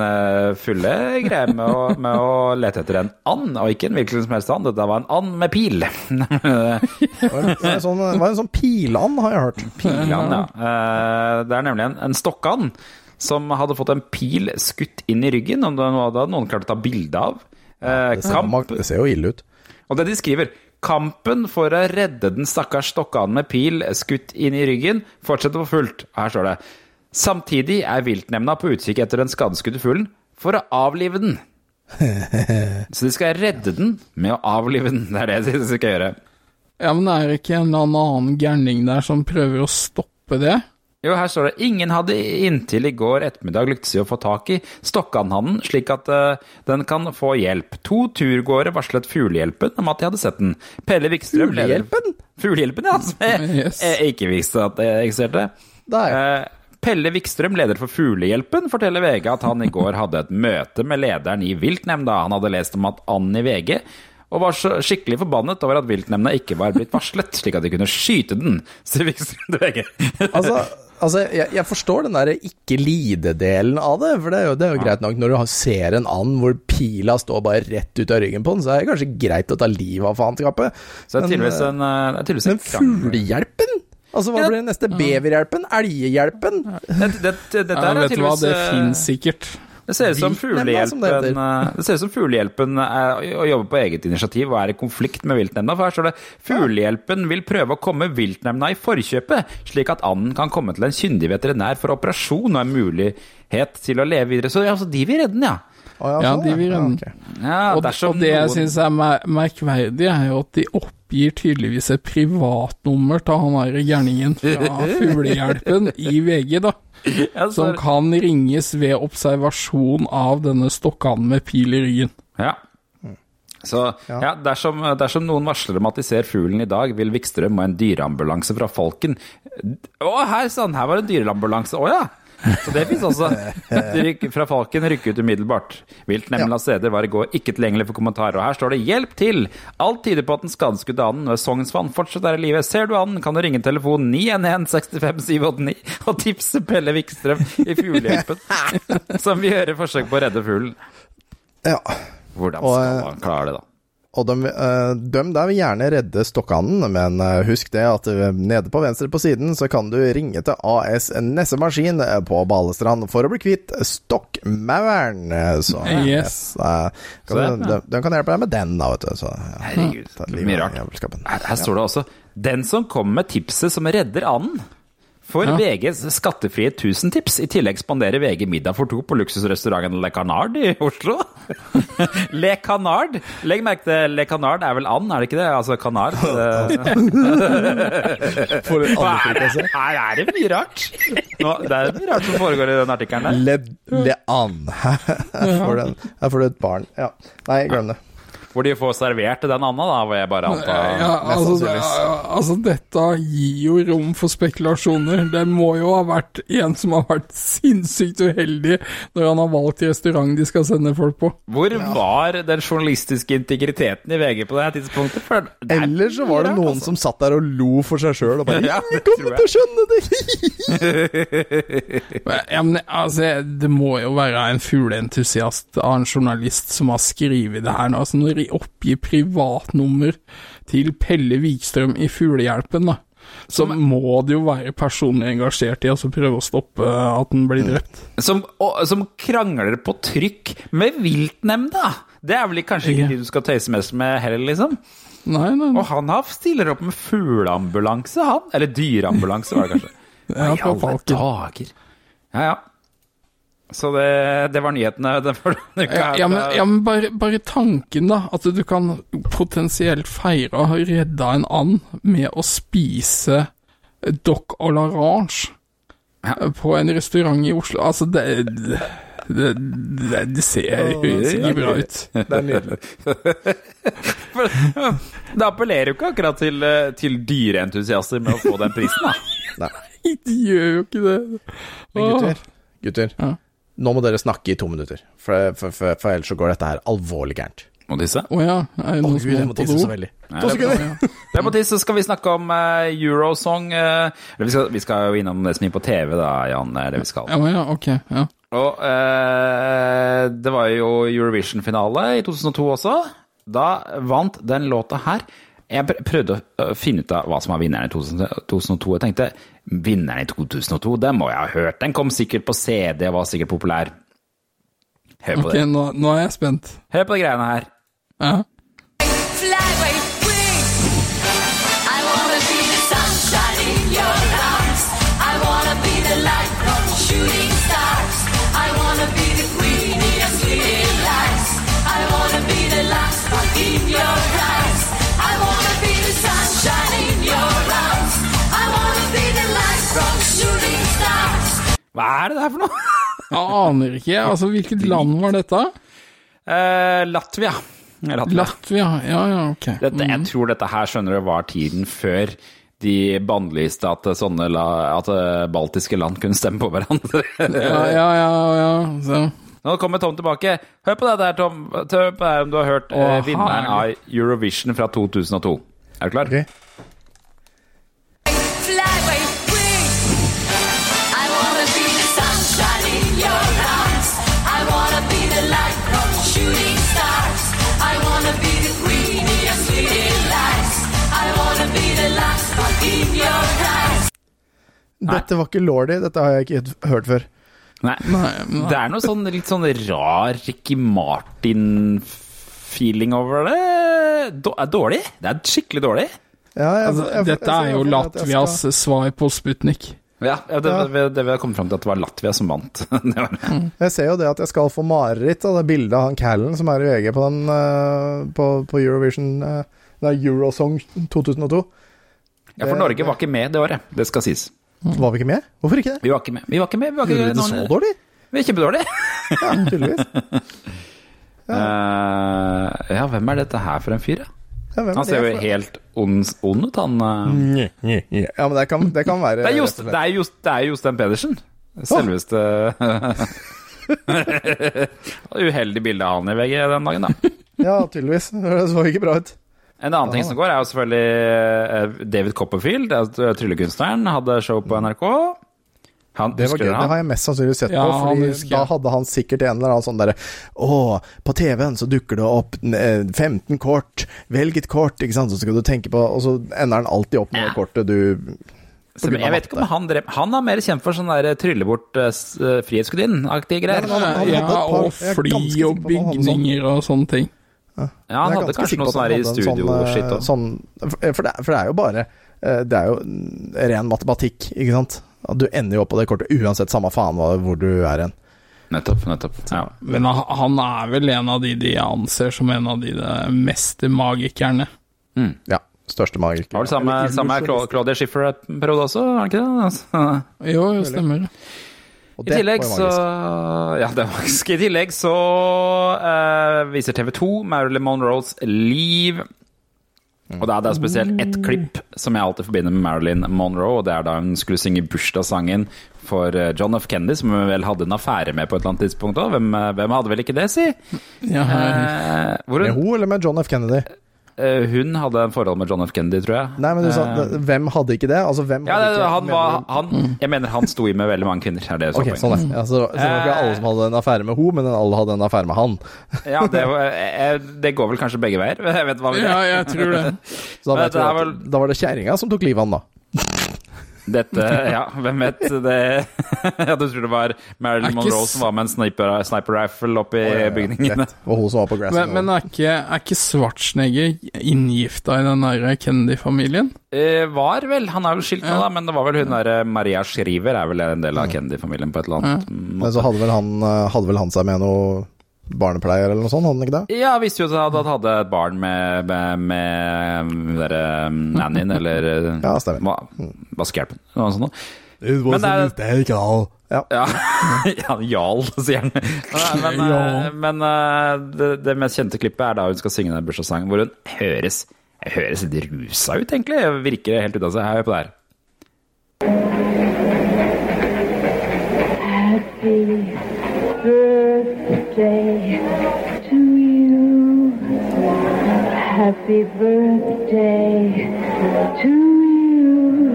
fulle greie med å, (laughs) med å lete etter en and, og ikke en hvilken som helst and. Dette var en and med pil. (laughs) Det var en, sånn, var en sånn piland, har jeg hørt. Piland, ja. Det er nemlig en, en stokkand som hadde fått en pil skutt inn i ryggen, og det hadde noen klart å ta bilde av. Ja, Det ser, kamp, det ser jo ille ut. og det de skriver Kampen for å redde den stakkars stokkanden med pil skutt inn i ryggen fortsetter på fullt. Her står det Samtidig er viltnemnda på utkikk etter den skadeskutte fuglen for å avlive den. (laughs) Så de skal redde den med å avlive den. Det er det de skal gjøre. Ja, men det er det ikke en eller annen gærning der som prøver å stoppe det? Jo, her står det ingen hadde inntil i går ettermiddag lyktes i å få tak i Stokkanhannen, slik at uh, den kan få hjelp. To turgåere varslet Fuglehjelpen om at de hadde sett den. Pelle Wikstrøm Fuglehjelpen? Fuglehjelpen, ja. Som (laughs) Yes. jeg ikke visste at det eksisterte. Eh, Pelle Wikstrøm, leder for Fuglehjelpen, forteller VG at han i går hadde et møte med lederen i viltnemnda. Han hadde lest om at and i VG, og var så skikkelig forbannet over at viltnemnda ikke var blitt varslet, slik at de kunne skyte den, sier Wikstrøm til VG. Altså, altså jeg, jeg forstår den der ikke lide-delen av det, for det er jo, det er jo greit nok når du ser en and hvor pila står bare rett ut av ryggen på den, så er det kanskje greit å ta livet av faenskapet. Så det er Men, tydeligvis en, eh, det er tydeligvis en Men krangel. fuglehjelpen? Altså, hva Ja. blir det neste? Beverhjelpen? Elghjelpen? Det, det, det, dette Ja, er vet du hva, det fins finnes sikkert. Det ser ut som Fuglehjelpen eh, Det ser ut som Fuglehjelpen er å jobbe på eget initiativ og er i konflikt med viltnemnda. For her står det Fuglehjelpen vil prøve å komme viltnemnda i forkjøpet, slik at anden kan komme til en kyndig veterinær for operasjon og en mulighet til å leve videre. Så ja, altså, de vil redde den, ja. Å, Ja, sånn, de vil redde den. ja Og, og det jeg syns er mer merkverdig, er jo at de oppgir tydeligvis et privatnummer til han derre gærningen fra (laughs) Fuglehjelpen i VG, da. Ja, så- Som kan ringes ved observasjon av denne stokkanden med pil i ryggen. Ja. Så ja, dersom, dersom noen varsler om at de ser fuglen i dag, vil Vikstrøm og en dyreambulanse fra Folken Å, her sånn, her var det en dyreambulanse. Å ja! Så det fins også. Fra Falken rykket ut umiddelbart. ja. steder var i går ikke tilgjengelig for kommentarer. Og her står det 'hjelp til'! Alt tyder på at den skadeskutte anden ved Sognsvann fortsatt er i live. Ser du anden, kan du ringe telefon 911 65 789 og tipse Pelle Vikstrøm i Fuglehjelpen, (laughs) som vil gjøre forsøk på å redde fuglen. Ja. Hvordan skal og, man klare det, da? Og de, eh, de der vil gjerne redde stokkanden, men eh, husk det at eh, nede på venstre på siden så kan du ringe til AS Nessemaskin på Balestrand for å bli kvitt stokkmauren. Så Yes. kan Så du, de, de kan hjelpe deg med den, da, vet du. Så, ja. Herregud, er mye rart. Her, her står det også 'Den som kommer med tipset som redder anden'. For Ja. VGs skattefrie 1000-tips. I tillegg spanderer VG middag for to på luksusrestauranten Le Canard i Oslo. (laughs) Le Canard. Legg merke til Le Canard er vel and, er det ikke det? Altså Canard. (laughs) For en andre er. Her er det mye rart. Nå, det er mye rart som foregår i den artikkelen der. Le, le an. (laughs) Her får du et barn. Ja. Nei, glem det. Hvor de får servert den anda, da, hvor jeg bare antar Ja, altså, det, altså, dette gir jo rom for spekulasjoner. Det må jo ha vært en som har vært sinnssykt uheldig når han har valgt restaurant de skal sende folk på. Hvor var den journalistiske integriteten i VG på det her tidspunktet? For det er Eller så var det noen altså. som satt der og lo for seg sjøl og bare Ja, det kommer til å skjønne det! (laughs) Ja, men altså, det må jo være en fugleentusiast av en journalist som har skrevet det her nå. Altså, når de oppgir privatnummer til Pelle Wikstrøm i Fuglehjelpen, da, så må det jo være personlig engasjert i å prøve å stoppe at den blir drept. som, og, som krangler på trykk med viltnemnda! Det er vel kanskje ikke de du skal tøyse mest med heller, liksom? Nei, nei, Og han har stiller opp med fugleambulanse, han. Eller dyreambulanse, var det kanskje. (laughs) Ja, I alle dager. Ja, ja. Så det, det var nyhetene den forrige uka. Ja, men, ja, men bare, bare tanken, da. At du kan potensielt feire å ha redda en and med å spise Doc à l'orange Ja. på en restaurant i Oslo. Altså, det Det, det, det ser ikke bra ut. Det er nydelig. (laughs) Det appellerer jo ikke akkurat til, eh, til dyreentusiaster med å få den prisen, da. (laughs) Nei. De gjør jo ikke det. Men gutter, gutter. Ja. Nå må dere snakke i to minutter, for, for, for, for ellers så går dette her alvorlig gærent. Må tisse? Å ja. Er det noen gud, som jeg må tisse så veldig. Nei, To det er bra. Det er på tide, så skal vi snakke om uh, Eurosong. Uh, vi, skal, vi skal jo innom det som gikk på TV, da, Jan. Det er det vi skal. Ja, ja, ok. Ja. Og uh, det var jo Eurovision-finale i 2002 også. Da vant den låta her. Jeg prøvde å finne ut av hva som var vinneren i 2002. Jeg tenkte vinneren i 2002, den må jeg ha hørt. Den kom sikkert på CD og var sikkert populær. Hør på okay, det. nå, nå er jeg spent. Hør på de greiene her. Ja. Hva er det der for noe? (laughs) Jeg aner ikke. Altså, hvilket land var dette? Eh, Latvia. Latvia. Latvia. Ja, ja, ok. Dette, jeg tror dette her skjønner du var tiden før de bannlyste at sånne la, at eh, baltiske land kunne stemme på hverandre. Ja, ja, ja. ja. Så. Nå kommer Tom tilbake. Hør på det der, Tom. Hør på det her om du har hørt Åh, vinneren av Eurovision fra 2002. Er du klar? Ok. Dette var ikke Lordy, dette har jeg ikke hørt før. Nei. Nei, nei. Det er noe sånn litt sånn rar Ricky Martin-feeling over det. Det er dårlig. Det er skikkelig dårlig. Ja, jeg, Altså, jeg- jeg- dette jeg er jo Latvias skal- svar på Sputnik. Ja, det, Ja. det, det vi har kommet fram til at det var Latvia som vant. (laughs) var. Jeg ser jo det at jeg skal få mareritt av det bildet av han Callen som er i VG på den eh, på, på Eurovision uh, Nei, Eurosong 2002. Ja, for Norge var ikke med det året. Det skal sies. Var vi ikke med? Hvorfor ikke det? Vi var ikke med. Vi var ikke med. Vi var ikke Gjorde vi det så noen- dårlig? Vi er kjempedårlige. Ja, tydeligvis. (laughs) Eh, ja, hvem er dette her for en fyr, da? Ja, Han ser jo for- helt ond, ond ut, han. eh. Ja, men det kan, det kan være Det er, Jost, det er, Jost, det er Jostein Pedersen. Selveste (laughs) Uheldig bilde av han i VG den dagen, da. (laughs) Ja, tydeligvis. Det så ikke bra ut. En annen ting som går, er jo selvfølgelig eh, David Copperfield, altså tryllekunstneren, hadde show på NRK. Han, Det var gøy. Det har jeg mest sannsynlig sett Ja, på, for Fordi husker da hadde han sikkert en eller annen sånn derre Å, på TV-en så dukker det opp eh, 15 kort, velg et kort, ikke sant, så skal du tenke på Og så ender han alltid opp med ja. kortet du Så Jeg vet ikke om han drev Han er mer kjent for sånn der trylle bort uh, Frihetsgudinnen-aktige greier. Ja, men han- hadde Ja, par- og fly og sånn. bygninger og sånne ting. Ja, han hadde kanskje noe sånn i sånn, studio-shit eh, òg. sånn, for, for, det, for det er jo bare eh, Det er jo ren matematikk, ikke sant? At Du ender jo opp på det kortet uansett, samme faen hvor du er hen. Nettopp. nettopp ja. Men han er vel en av de de anser som en av de de Mm. Ja. Største magiker. Var det samme, samme Claudia Schiffer-periode også, er det ikke det? Altså. Jo, jo, stemmer. Og I tillegg var så. Ja, det magisk. I tillegg så uh, viser TV 2 Marilyn Monroes liv. Og det er det spesielt ett klipp som jeg alltid forbinder med Marilyn Monroe, og det er da hun skulle synge bursdagssangen for eh, John F. Kennedy, som hun vel hadde en affære med på et eller annet tidspunkt òg. Hvem, eh, hvem hadde vel ikke det, si? Ja, Eh, hvor Med hun, hun eller med John F. Kennedy? Eh, hun hadde en forhold med John F. Kennedy, tror jeg. Nei, men du sa uh, Hvem hadde ikke det? Altså, hvem ja, hadde det, ikke han var han, Jeg mener han sto i med veldig mange kvinner. Er det okay, sånn er. Ja, så, så det var ikke alle som hadde en affære med hun, men alle hadde en affære med han. Ja, det, var, eh, det går vel kanskje begge veier. (laughs) Jeg vet hva vi ja, jeg tror det. Så da, Men vet det vi er at, da var det kjerringa som tok livet av han, da. Dette, ja, hvem vet det (laughs) Ja, du tror det var Marilyn Monroe som var med en sniper, sniper rifle oppe i Ja, ja, bygningene. Og hun som var på Grassing Men, men er ikke, er ikke Schwarzenegger inngifta i den derre Kennedy-familien? Eh, var vel, han er jo skilt nå, Ja. da, men det var vel hun der Maria Shriver er vel en del av Kennedy-familien på et eller annet Men måte. så hadde vel, han, eh, hadde vel han seg med noe barnepleier eller noe sånt, hadde han ikke det? Ja, visste jo at han hadde et barn med, med, med der, derre nannyen, eller (laughs) Ja, stemmer. hva- vaskehjelpen, eller noe sånt. noe. It was Men det a mistake, all. Ja. (laughs) Ja, ja Jarl, sier han. Men, men, (laughs) eh, men eh, det, det mest kjente klippet er da hun skal synge den bursdagssangen, hvor hun høres Høres litt rusa ut, egentlig. Virker helt ute av seg. Hør på det her. Happy birthday to you. Happy birthday to you.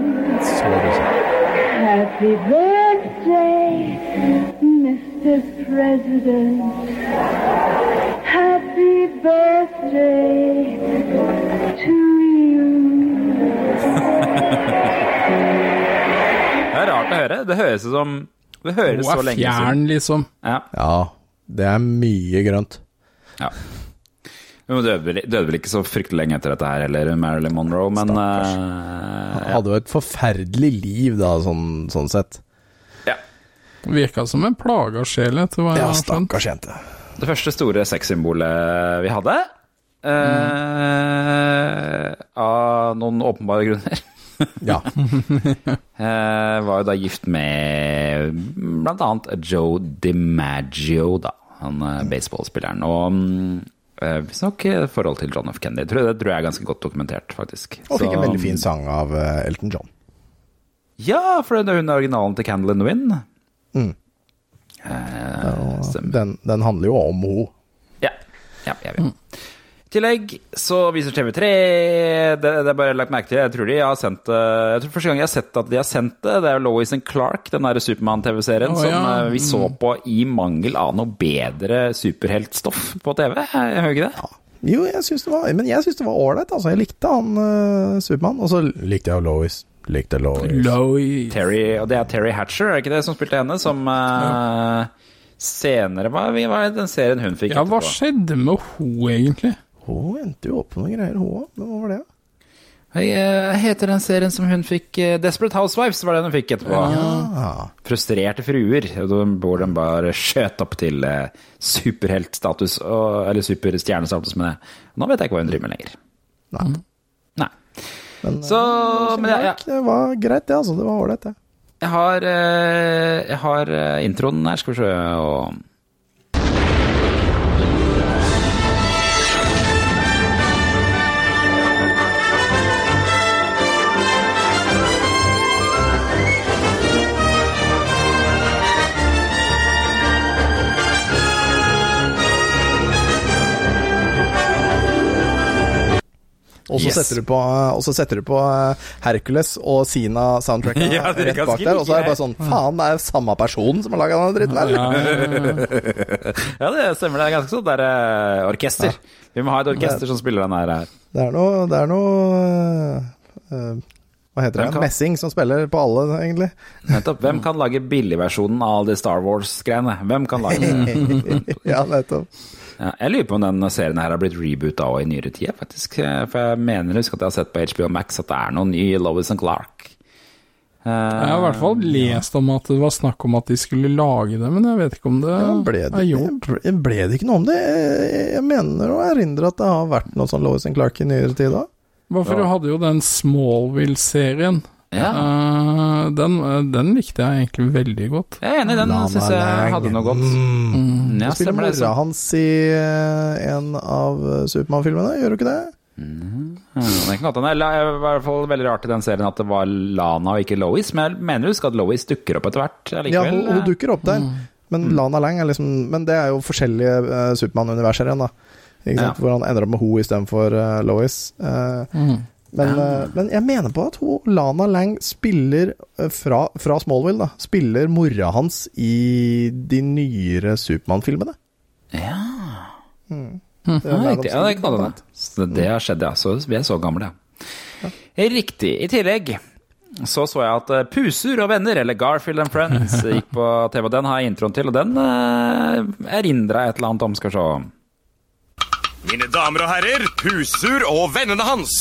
Happy birthday, Mr. President. Happy birthday to you. (laughs) Det er rart å høre. Det høres ut som Det høres Hun så er lenge siden. fjern, liksom. Ja. ja, det er mye grønt. ja. Hun døde vel, døde vel ikke så fryktelig lenge etter dette her heller, Marilyn Monroe, men uh, ja. Hadde jo et forferdelig liv da, sånn, sånn sett. Virka som en plaga sjel, etter hva jeg har skjønt. stakkars jente. Det første store sexsymbolet vi hadde, eh, av noen åpenbare grunner, Ja. (laughs) eh, var jo da gift med annet Joe DiMaggio, da. Han eh, baseballspilleren. Og mm, eh, visstnok forhold til John F. Kennedy. Tror jeg, det tror jeg er ganske godt dokumentert, faktisk. Og fikk Så- en veldig fin sang av Elton John. Ja, for det er hun er originalen til Candle in the Wind. Mm. Eh, den, den handler jo om henne. Ja, ja jeg vet. I tillegg så viser TV3 det, det er bare lagt merke til, jeg tror de har sendt det Jeg tror første gang jeg har sett at de har sendt det, det er Lois and Clark, den der Supermann-TV-serien oh, som ja. eh, vi så på i mangel av noe bedre superheltstoff på TV. Jeg hører ikke det? Jo, jeg synes det var Men jeg syns det var ålreit. Altså. Jeg likte han uh, Supermann. Og så likte jeg Lois. Likte Lois. Lois. Terry, og det er Terry Hatcher, er det ikke det, som spilte henne? Som eh, senere Hva er den serien hun fikk Ja, hva etterpå? skjedde med hun egentlig? Hun endte jo opp på noen greier, hun òg. Men hva var det? Hei, jeg heter den serien som hun fikk eh, Desperate Housewives var det hun fikk etterpå. Ja. Frustrerte fruer, hvor de bare skjøt opp til eh, superheltstatus, eller superstjernestatus med det. Nå vet jeg ikke hva hun driver med lenger. nei. Nei. Men, Så, eh, men ja, ja. det var greit, det. altså. Det var ålreit, det. jeg har, eh, jeg har eh, introen her, skal vi se og Og så Yes. setter, du på, så setter du på eh, Hercules og Sina-soundtracket (laughs) Ja, rett bak der. Og så er det bare sånn Faen, det er jo samme person som har laga denne dritten her. Ja, (laughs) ja, det stemmer. Det er ganske sånn der uh, orkester. Vi må ha et orkester som spiller den her. Det er noe, det er noe eh, eh, Hva heter Hvem det? kan- Messing som spiller på alle, egentlig. Nettopp. Hvem kan lage billigversjonen av de Star Wars-greiene? Hvem kan lage (laughs) det? ja, nettopp. Ja, jeg lurer på om den serien her har blitt reboota òg i nyere tid, faktisk. For jeg mener husk at jeg har sett på HBO Max at det er noen ny Lovis and Clark. Eh, Jeg har i hvert fall lest om at det var snakk om at de skulle lage det, men jeg vet ikke om det Ja, ble, er gjort. ble, ble det ikke noe om det? Jeg, jeg mener å erindre at det har vært noe sånn Lovis and Clark i nyere tid da. Hvorfor ja. du hadde jo den Smallville-serien. Ja. Uh, den, den likte jeg egentlig veldig godt. Jeg er enig, den Lana syns jeg Lang. hadde noe godt. Mm. Ja, Du spiller mora Så. hans i eh, en av eh, Supermann-filmene, gjør du ikke det? Mm, det kan godt hende. Eller, Det var i hvert fall veldig rart i den serien at det var Lana og ikke Lois, men jeg mener husk at Lois dukker opp etter hvert Ja, hun, hun dukker opp der. Men Lana Lang er liksom Men det er jo forskjellige uh, Supermann-universer igjen, da. Ikke sant? Ja. Hvor han ender opp med hun istedenfor uh, Lois. Eh, men, eh, men jeg mener på at hun, Lana Lang spiller eh, fra, fra Smallville, da. Spiller mora hans i de nyere Supermann-filmene. Ja. Mm. Det er riktig. Ja, det kan det. Så det har skjedd, ja. Så vi er så gamle, ja. Riktig. I tillegg så så jeg at eh, Puser og venner, eller Garfield and Friends, (laughs) gikk på TV. og Den har jeg introen til, og den uh, erindra jeg et eller annet om. Skal vi se. Mine damer og herrer, Pusur og vennene hans.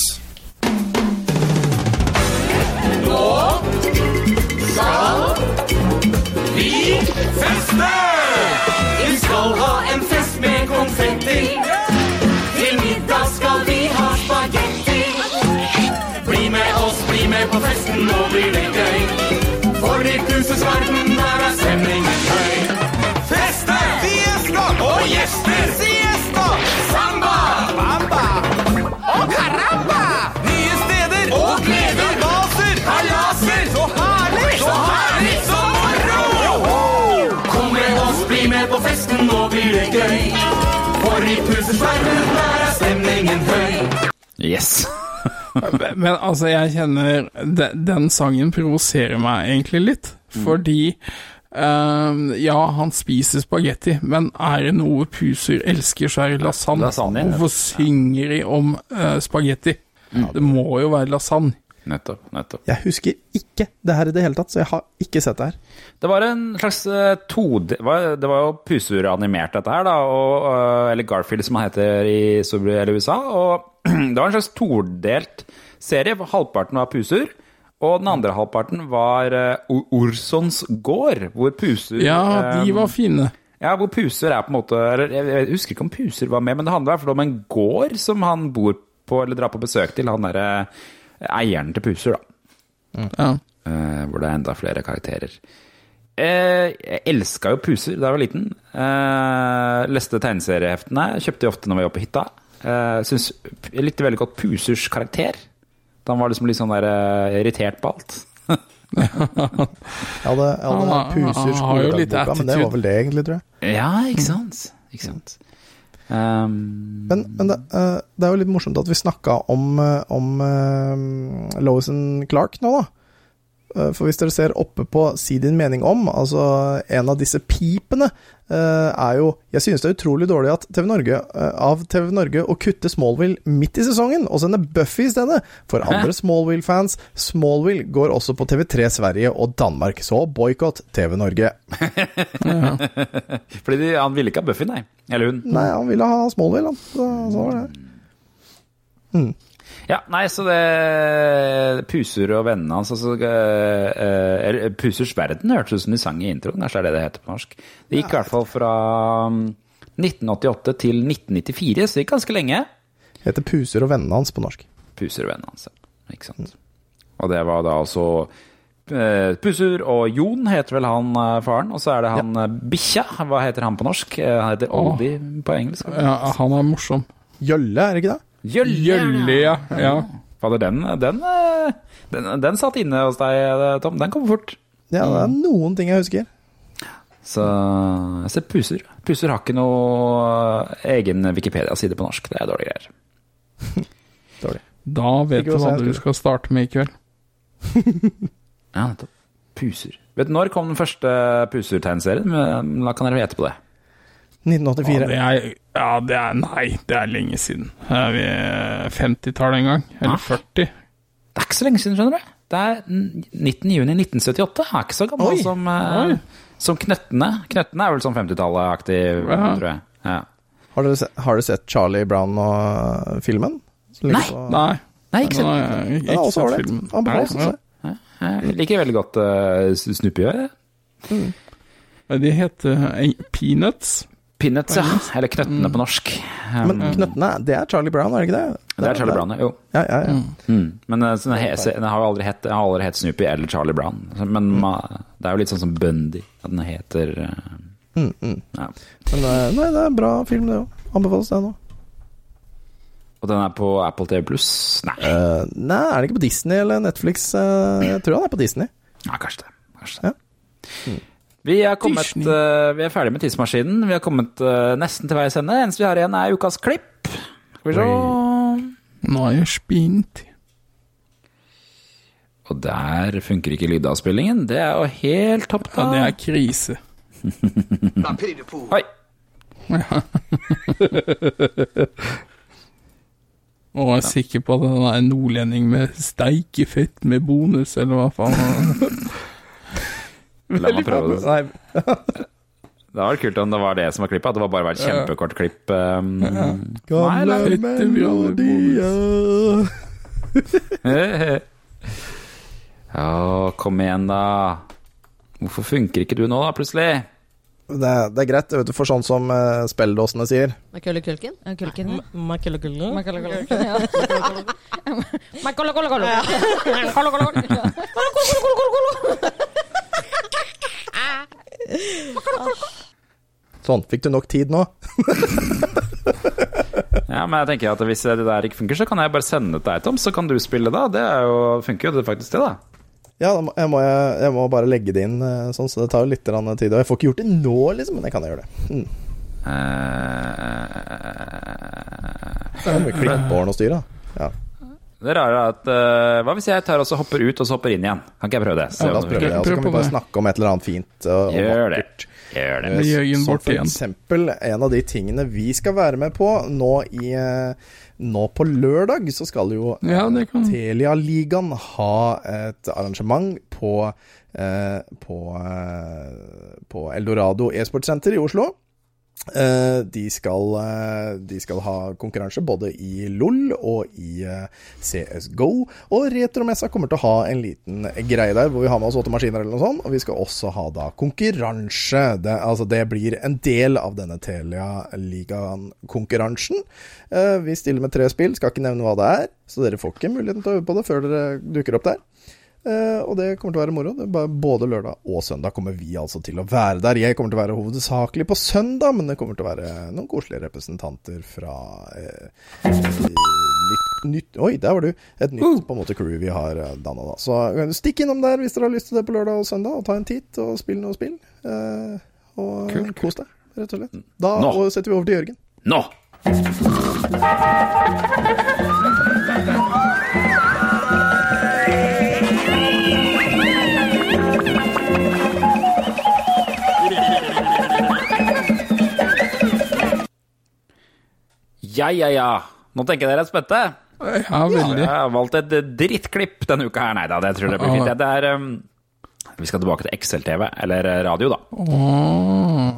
Vi skal ha en fest med konfetti. Til middag skal vi ha spagetti. Bli med oss, bli med på festen, nå blir det gøy. For i pusers verden, der er stemningen høy. Feste! Fiesta! Og gjester! Siesta! Gøy. For i pusers verden, der er stemningen høy. Yes. (laughs) Men altså, jeg kjenner Den, Den sangen provoserer meg egentlig litt, fordi Uh, Ja, han spiser spagetti, men er det noe Puser elsker, så er det lasagne. Lasagne. Hvorfor synger de om uh, spagetti? Det må jo være lasagne. Nettopp. nettopp. Jeg husker ikke det her i det hele tatt, så jeg har ikke sett det her. Det var en slags uh, tode... Det var jo Pusur animert, dette her, da. Og, eh, eller Garfield, som han heter i USA. Og (clears throat) det var en slags todelt serie. hvor Halvparten var Pusur. Og den andre halvparten var uh, Orsons gård, hvor Pusur Ja, de eh, var fine. Ja, hvor Puser er på en måte eller Jeg jeg husker ikke om Puser var med, men det handler i hvert fall om en gård som han bor på eller drar på besøk til. Han derre eieren til Puser, da. Ja. Eh, hvor det er enda flere karakterer. Eh, jeg elska jo Puser da jeg var liten. Eh, leste tegneserieheftene. Kjøpte de ofte når vi var på hytta. Eh, synes, jeg likte veldig godt Pusers karakter. Da han var liksom litt sånn der uh, irritert på alt. Jeg hadde, jeg hadde Han har- Puser han har jo litt skoledagboka, men det var vel det, egentlig, tror jeg. ja, ikke sant? Ikke sant? Um, Men, men det, eh, det er jo litt morsomt at vi snakka om, eh, om uh, Lois and Clark nå, da. Eh, For hvis dere ser oppe på Si din mening om, altså en av disse pipene, eh, er jo Jeg synes det er utrolig dårlig at TV Norge, eh, av TV Norge å kutte Smallville midt i sesongen og sende Buffy i stedet. For andre Smallville-fans, Smallville går også på TV3 Sverige og Danmark, så boikott TV Norge. (laughs) fordi de, han ville ikke ha Buffy, nei. Eller hun. Nei, han ville ha Smallville, han. Så, så var det. Ja, nei, så det Puser og vennene hans altså, eh, eh, Pusers verden hørtes ut som de sang i introen, kanskje er det det heter på norsk. Det gikk i hvert fall fra mm, 1988 til 1994, så det gikk ganske lenge. Det Heter Puser og vennene hans på norsk. Puser og vennene hans, ja. ikke sant. Og det var da altså eh, Pusur og Jon heter vel han eh, faren, og så er det han eh, bikkja. Hva heter han på norsk? Han heter. Oldie på engelsk. Ja, han er morsom. Jølle, er det ikke det? Jølle, ja. ja. Fader, den, den, eh, den, den satt inne hos deg, eh, Tom. Den kom fort. Ja, det er noen ting jeg husker. Så jeg ser Puser. Puser har ikke noe eh, egen Wikipedia-side på norsk. Det er dårlige greier. (laughs) Dårlig. Da vet du hva du skal starte med i kveld. (laughs) Ja, nettopp. Puser. Vet du når kom den første Puser-tegneserien? Men Da kan dere gjette på det. 1984. Ja, det er, ja, det er Nei, det er lenge siden. Er vi 50-tallet en gang? Eller 40? Det er ikke så lenge siden, skjønner du. Det er 19. juni 1978. Er ikke så gammel Oi. som, uh, som Knøttene. Knøttene er vel sånn 50-tallet-aktig, Ja. tror jeg. Ja. Har, dere sett, har dere sett Charlie Brown og filmen? Nei. på- Nei. Nei, ikke Den har Den er ikke også sett ålreit. filmen. Anbefales Nei, å se. Jeg liker veldig godt uh, Snoopy. Mm. De heter uh, Peanuts. Peanuts, ja. Eller Knøttene på norsk. Um, Men Knøttene, det er Charlie Brown, er det ikke det? det er Charlie Brown, jo. Ja, ja, ja. Mm. Men eh, den, har jo aldri hett, har aldri hett Snoopy eller Charlie Brown. Men Men ma, det er jo litt sånn som Bundy. At den heter eh, Mm, mm. ja. Men eh, nei, det er en bra film, det òg. Anbefales, det nå. Og den er på Apple TV Pluss? Nei. Uh, nei, er det ikke på Disney eller Netflix? Uh, jeg tror han er på Disney. Ja, kanskje det. Kanskje det. Ja. Vi er, kommet, eh, vi er ferdig med tidsmaskinen. Vi har kommet uh, nesten til veis ende. Eneste vi har igjen, er ukas klipp. Skal vi se. Nå er jeg spint. Og der funker ikke lydavspillingen. Det er jo helt topp, da. Ja, det er krise. Oi. Og jeg er sikker på at han er en nordlending med steikefett med bonus, eller hva faen. (laughs) La meg prøve det. Nei, Det hadde vært kult om det var det som var klippet. At det var bare var et kjempekort klipp. Um, gamle Nei, fette melodier (laughs) Ja, kom igjen, da. Hvorfor funker ikke du nå, da, plutselig? det, er- det er greit, vet du, for sånn som uh, spelledåsene sier. Makulkulken? Kulken? Sånn, fikk du nok tid nå? (laughs) Ja, men jeg tenker at hvis det der ikke funker, så kan jeg bare sende det til deg, Tom, så kan du spille da. Det er jo, funker jo det faktisk det, da. Ja, jeg, må, jeg, jeg må bare legge det inn eh, sånn, så det tar jo litt tid. Og jeg får ikke gjort det nå, liksom, men jeg kan gjøre det. Mm. Det er mye klippbåren å styre, da. Ja. Det rare er at uh, Hva hvis jeg tar og så hopper ut, og så hopper inn igjen? Kan ikke jeg prøve det? Så, Ja, la oss prøve det, og så kan vi bare snakke om et eller annet fint og, og Gjør det. Gjør det. Med Jørgen Som for eksempel en av de tingene vi skal være med på nå i eh, Nå på lørdag så skal jo eh, Ja, Telialigaen Telia-ligaen ha et arrangement på eh, på, eh, på Eldorado e-sportsenter i Oslo. Eh, de, skal, eh, de skal ha konkurranse både i LOL og i eh, CSGO. Og Retromessa kommer til å ha en liten greie der hvor vi har med oss åtte maskiner eller noe sånt. Og vi skal også ha da konkurranse. Det, altså det blir en del av denne Telia-ligaen-konkurransen. Vi stiller med tre spill, skal ikke nevne hva det er. Så dere får ikke muligheten til å øve på det før dere dukker opp der. Eh, og det kommer til å være moro. Det både lørdag og søndag kommer vi altså til å være der. Jeg kommer til å være hovedsakelig på søndag, men det kommer til å være noen koselige representanter fra uh, litt nytt Oi, der var du! Et nytt på en måte crew vi har eh, danna da. Så eh, stikk innom der hvis dere har lyst til det på lørdag og søndag, og ta en titt og spill noe spill. Uh, og kul, kul. kos deg, rett og slett. Da Nå. setter vi over til Jørgen. Nå! Ja, ja, ja. Nå tenker dere er spente? Ja, veldig. Jeg har valgt et drittklipp denne uka her. Nei da, det tror jeg blir fint. Det er um, Vi skal tilbake til XL-TV, eller eh, radio, da.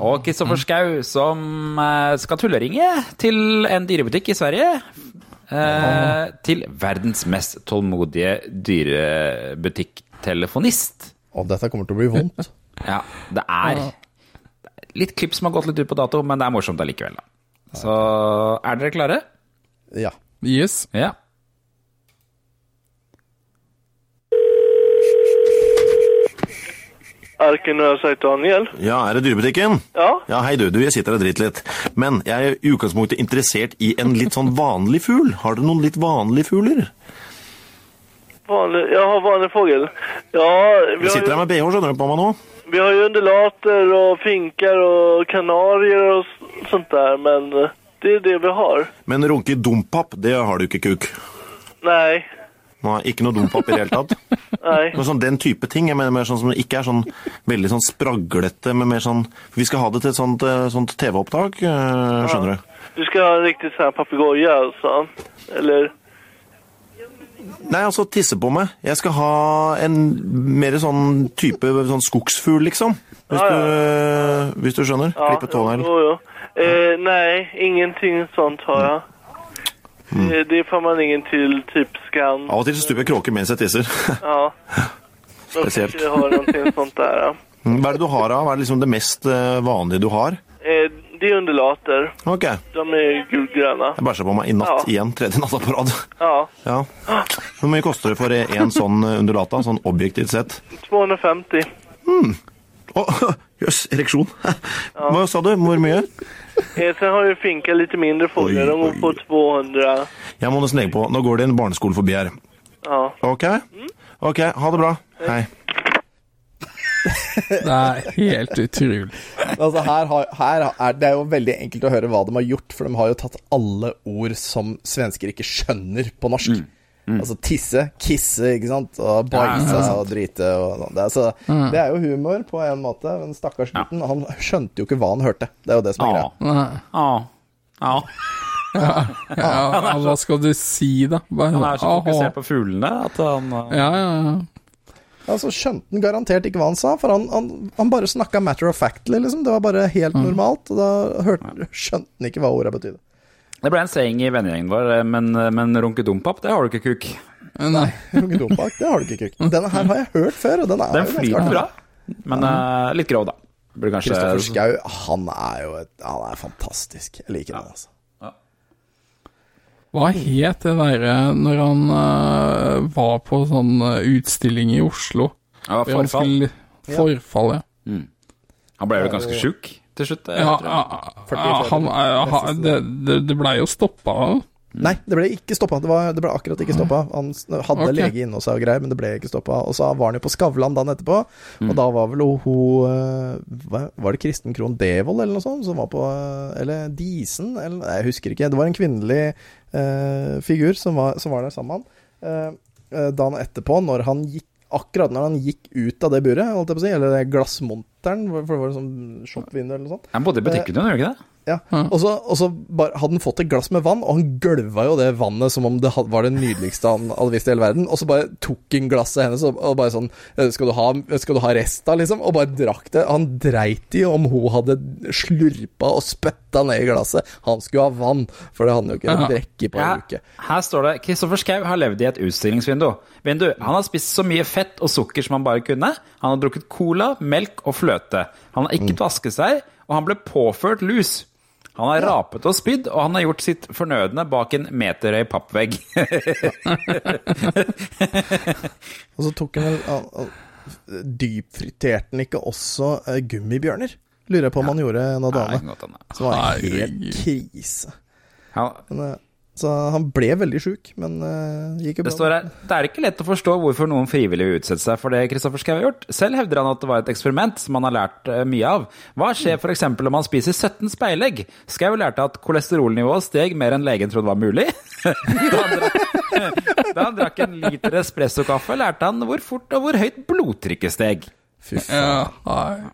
Og Kristoffer Schou som eh, skal tulleringe til en dyrebutikk i Sverige. eh, til verdens mest tålmodige dyrebutikktelefonist. Og dette kommer til å bli vondt. (laughs) Ja, det er litt klipp som har gått litt ut på dato, men det er morsomt allikevel, da. Så er dere klare? Ja. Yes. Ja. Arken har sagt Daniel. Ja, er det dyrebutikken? Ja. Ja, hei du, du, jeg sitter og driter litt. Men jeg er i utgangspunktet interessert i en litt sånn vanlig fugl. Har dere noen litt vanlige fugler? Vanlig, jeg har vanlig fugl. Ja, vi Jeg har, sitter her med BH, skjønner du på meg nå? vi har jo undulater og finker og kanarier og sånt där, men eh, det är det vi har. Men runke i dompap, det har du ikke, kuk. Nej, Nei, ikke noe dompap i det hele tatt. (laughs) Nei. Men sånn den type ting, jeg mener mer sånn som ikke er sånn veldig sånn spraglete, men mer sånn Vi skal ha det til et sånt, eh, sånt TV-opptak, skjønner skjønner du? Du skal ha en riktig sånn här altså? Eller? Nei, altså tisse på meg. Jeg skal ha en mer sånn type sånn skogsfugl, liksom. Hvis, Ja, ja. Du, hvis du skjønner. Klippe tånegl. Eh, nej, ingenting sånt har jag. Eh, det får man ingen till typ scan. Av og til så stuper jeg kråke mens jeg tisser. Ja. (laughs) Spesielt. Jag har noe sånt der, ja. Hva er det du har av? Hva er liksom det mest eh, vanlige du har? Eh, det är undulater. Ok. De er gulgröna. Jeg bæsja på meg i natt Ja. igjen. Tredje natta på rad. Ja, Ja. Hvor mye koster det for en sånn eh, undulata, sånn objektivt sett? 250. Å, Jøss, ereksjon. Hva sa du? Hvor mye? Sen har ju finka lite mindre fåglar. De går på 200. Jeg må nesten legge på. Nå går det en barneskole forbi her. Ja. Ok? Ok, ha det bra. Hei. Det er helt utrolig. Altså her, har, her er det er jo veldig enkelt å høre hva de har gjort, for de har jo tatt alle ord som svensker ikke skjønner på norsk. Altså tisse, kisse, ikke sant, og bæsje Ja, ja. og drite og sånn. Det, så, Mm. det er jo humor på en måte, men stakkars gutten, han skjønte jo ikke hva han hørte. Det er jo det som er greia. Ja. ja. Ja, ja, hva skal du si, da? Bare, Han er så fokusert på fuglene at han uh, Ja, ja, ja. Altså skjønte han garantert ikke hva han sa, for han, han, han bare snakka matter of factly, liksom. Det var bare helt Mm. normalt, og da hørte, skjønte han ikke hva orda betydde. Det ble en saying i vennegjengen vår, eh, men, men runkedompap, det har du ikke, kuk. Nei. (laughs) runkedompap, det har du ikke, Kuk. Denne her har jeg hørt før, og den er Den jo ganske bra, men uh, litt grov, da. Kristoffer Schau, han er jo et, Han er fantastisk. Jeg liker han, altså. Hva het det derre når han uh, var på sånn eh, utstilling i Oslo? Ja, han forfall. skulle- Forfall, ja. Han ble vel ganske sjuk til slutt? Ja, tror jeg. ja, han, eh, det, det, det blei jo stoppa. Nei, det ble ikke stoppa. Det, det ble akkurat ikke stoppa. Han hadde okay. lege inne hos seg og greier, men det ble ikke stoppa. Og så var han jo på Skavlan dagen etterpå, og da var vel hun eh, Var det Kristen Krohn Devold eller noe sånt som var på eh, Eller Disen? Eller, jeg husker ikke. Det var en kvinnelig eh, figur som var, som var der sammen med han. Eh, eh, dagen etterpå, når han gikk Akkurat når han gikk ut av det buret, holdt jeg på å si, eller det glassmonteren, for det var en sånn shopvindu eller noe sånt. Han bodde i butikken, gjorde han ikke det? Ja, og så, og så bare, hadde han fått et glass med vann, og han gølva jo det vannet som om det had- var det nydeligste han hadde visst i hele verden. Og så bare tok han glasset hennes og, og bare sånn «Eh, skal du, ha, 'Skal du ha resta', liksom? Og bare drakk det. Han dreit i om hun hadde slurpa og spytta ned i glasset. Han skulle ha vann, for det hadde han jo ikke Ja. drukket på en Ja, uke. Her står det Kristoffer Schou har levd i et utstillingsvindu. Vindu. Han har spist så mye fett og sukker som han bare kunne. Han har drukket cola, melk og fløte. Han har ikke vasket seg, og han ble påført lus. Han har rapet og spydd, og han har gjort sitt fornødne bak en meterhøy pappvegg. (laughs) Og så tok han vel han- han- Dypfriterte han ikke også eh, gummibjørner? Lurer jeg på om han gjorde en av hende. Som var en helt krise. Han, Men, eh, så han ble veldig sjuk, men uh, gikk jo det bra. står her Det er ikke lett å forstå hvorfor noen frivillig vil utsette seg for det Kristoffer Schau har gjort. Selv hevder han at det var et eksperiment som han har lært eh, mye av. Hva skjer f.eks. om man spiser 17 speilegg? Schau lærte at kolesterolnivået steg mer enn legen trodde var mulig. (laughs) da, han drakk, da han drakk en liter espressokaffe, lærte han hvor fort og hvor høyt blodtrykket steg. Fy faen. Ja, nei.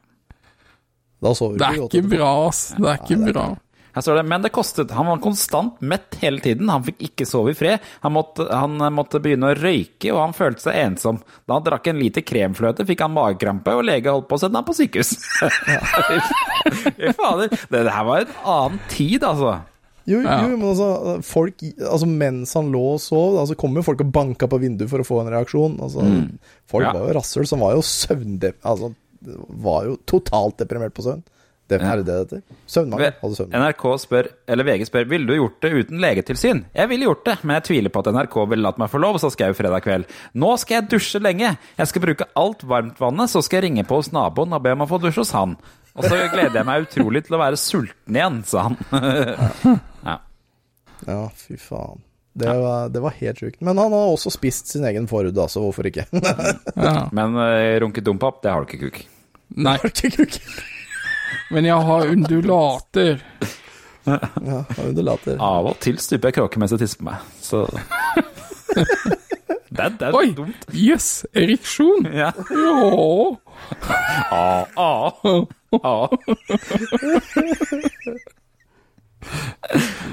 Da sover Det er ikke bra, ass. Det er ikke bra. Her står det, men det kostet. Han var konstant mett hele tiden. Han fikk ikke sove i fred. Han måtte, han måtte begynne å røyke, og han følte seg ensom. Da han drakk en liter kremfløte, fikk han magekrampe, og lege holdt på å sende ham på sykehus. (laughs) Fy fader. Det her var en annen tid, altså. Jo, Ja. jo, men altså, folk Altså, mens han lå og sov, altså, kom jo folk og banka på vinduet for å få en reaksjon. Altså, folk Ja. var jo rasshøl som var jo søvndep... Altså, var jo totalt deprimert på søvn. Det er det det heter. Søvnmangel. Hadde søvnmangel. NRK spør, eller VG spør, ville du gjort det uten legetilsyn? Jeg ville gjort det, men jeg tviler på at NRK ville latt meg få lov, sa Skau fredag kveld. Nå skal jeg dusje lenge. Jeg skal bruke alt varmtvannet, så skal jeg ringe på hos naboen og be om å få dusje hos han. Og så gleder jeg meg utrolig til å være sulten igjen, sa han. (laughs) ja. Ja, fy faen. Det var, det var helt sjukt. Men han har også spist sin egen forhud, så Hvorfor ikke? (laughs) Ja. Men uh, runket dompap, det har du ikke, kuk. Nei, men jeg har undulater. ja, har undulater. Av og til stuper jeg kråke mens jeg tisser på meg, så (laughs) Det er, det er Oi! dumt. Yes! Ereksjon. Ja. Ja. Ah, ah, ah.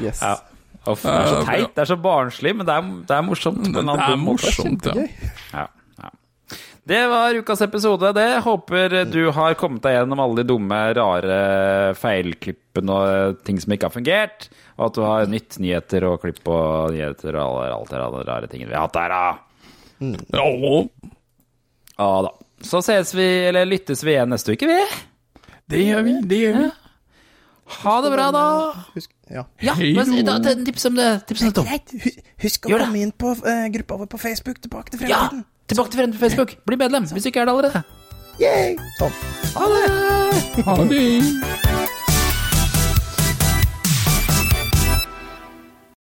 Yes. Ja. Off, det er så teit, det er så barnslig, men det er, det er morsomt. på Det er morsomt. Ja, ja. Det var ukas episode, det. Håper du har kommet deg gjennom alle de dumme, rare feilklippene og ting som ikke har fungert. Og at du har nytt nyheter og klipp og nyheter og alt det alle rare tingene vi har hatt der, da. Ja, Ja da. Så ses vi, eller lyttes vi igjen neste uke, vi. det gjør vi. Det gjør vi. Ha det bra, da. Husk, ja. Ja, Hei men, da, tips om det. Tips om det. Husk å komme inn på uh, gruppa vår på Facebook. Tilbake til Ja! Tilbake til Fremme på Facebook. Bli medlem hvis du ikke er det allerede. Yay! Sånn. Ha det! Ha det.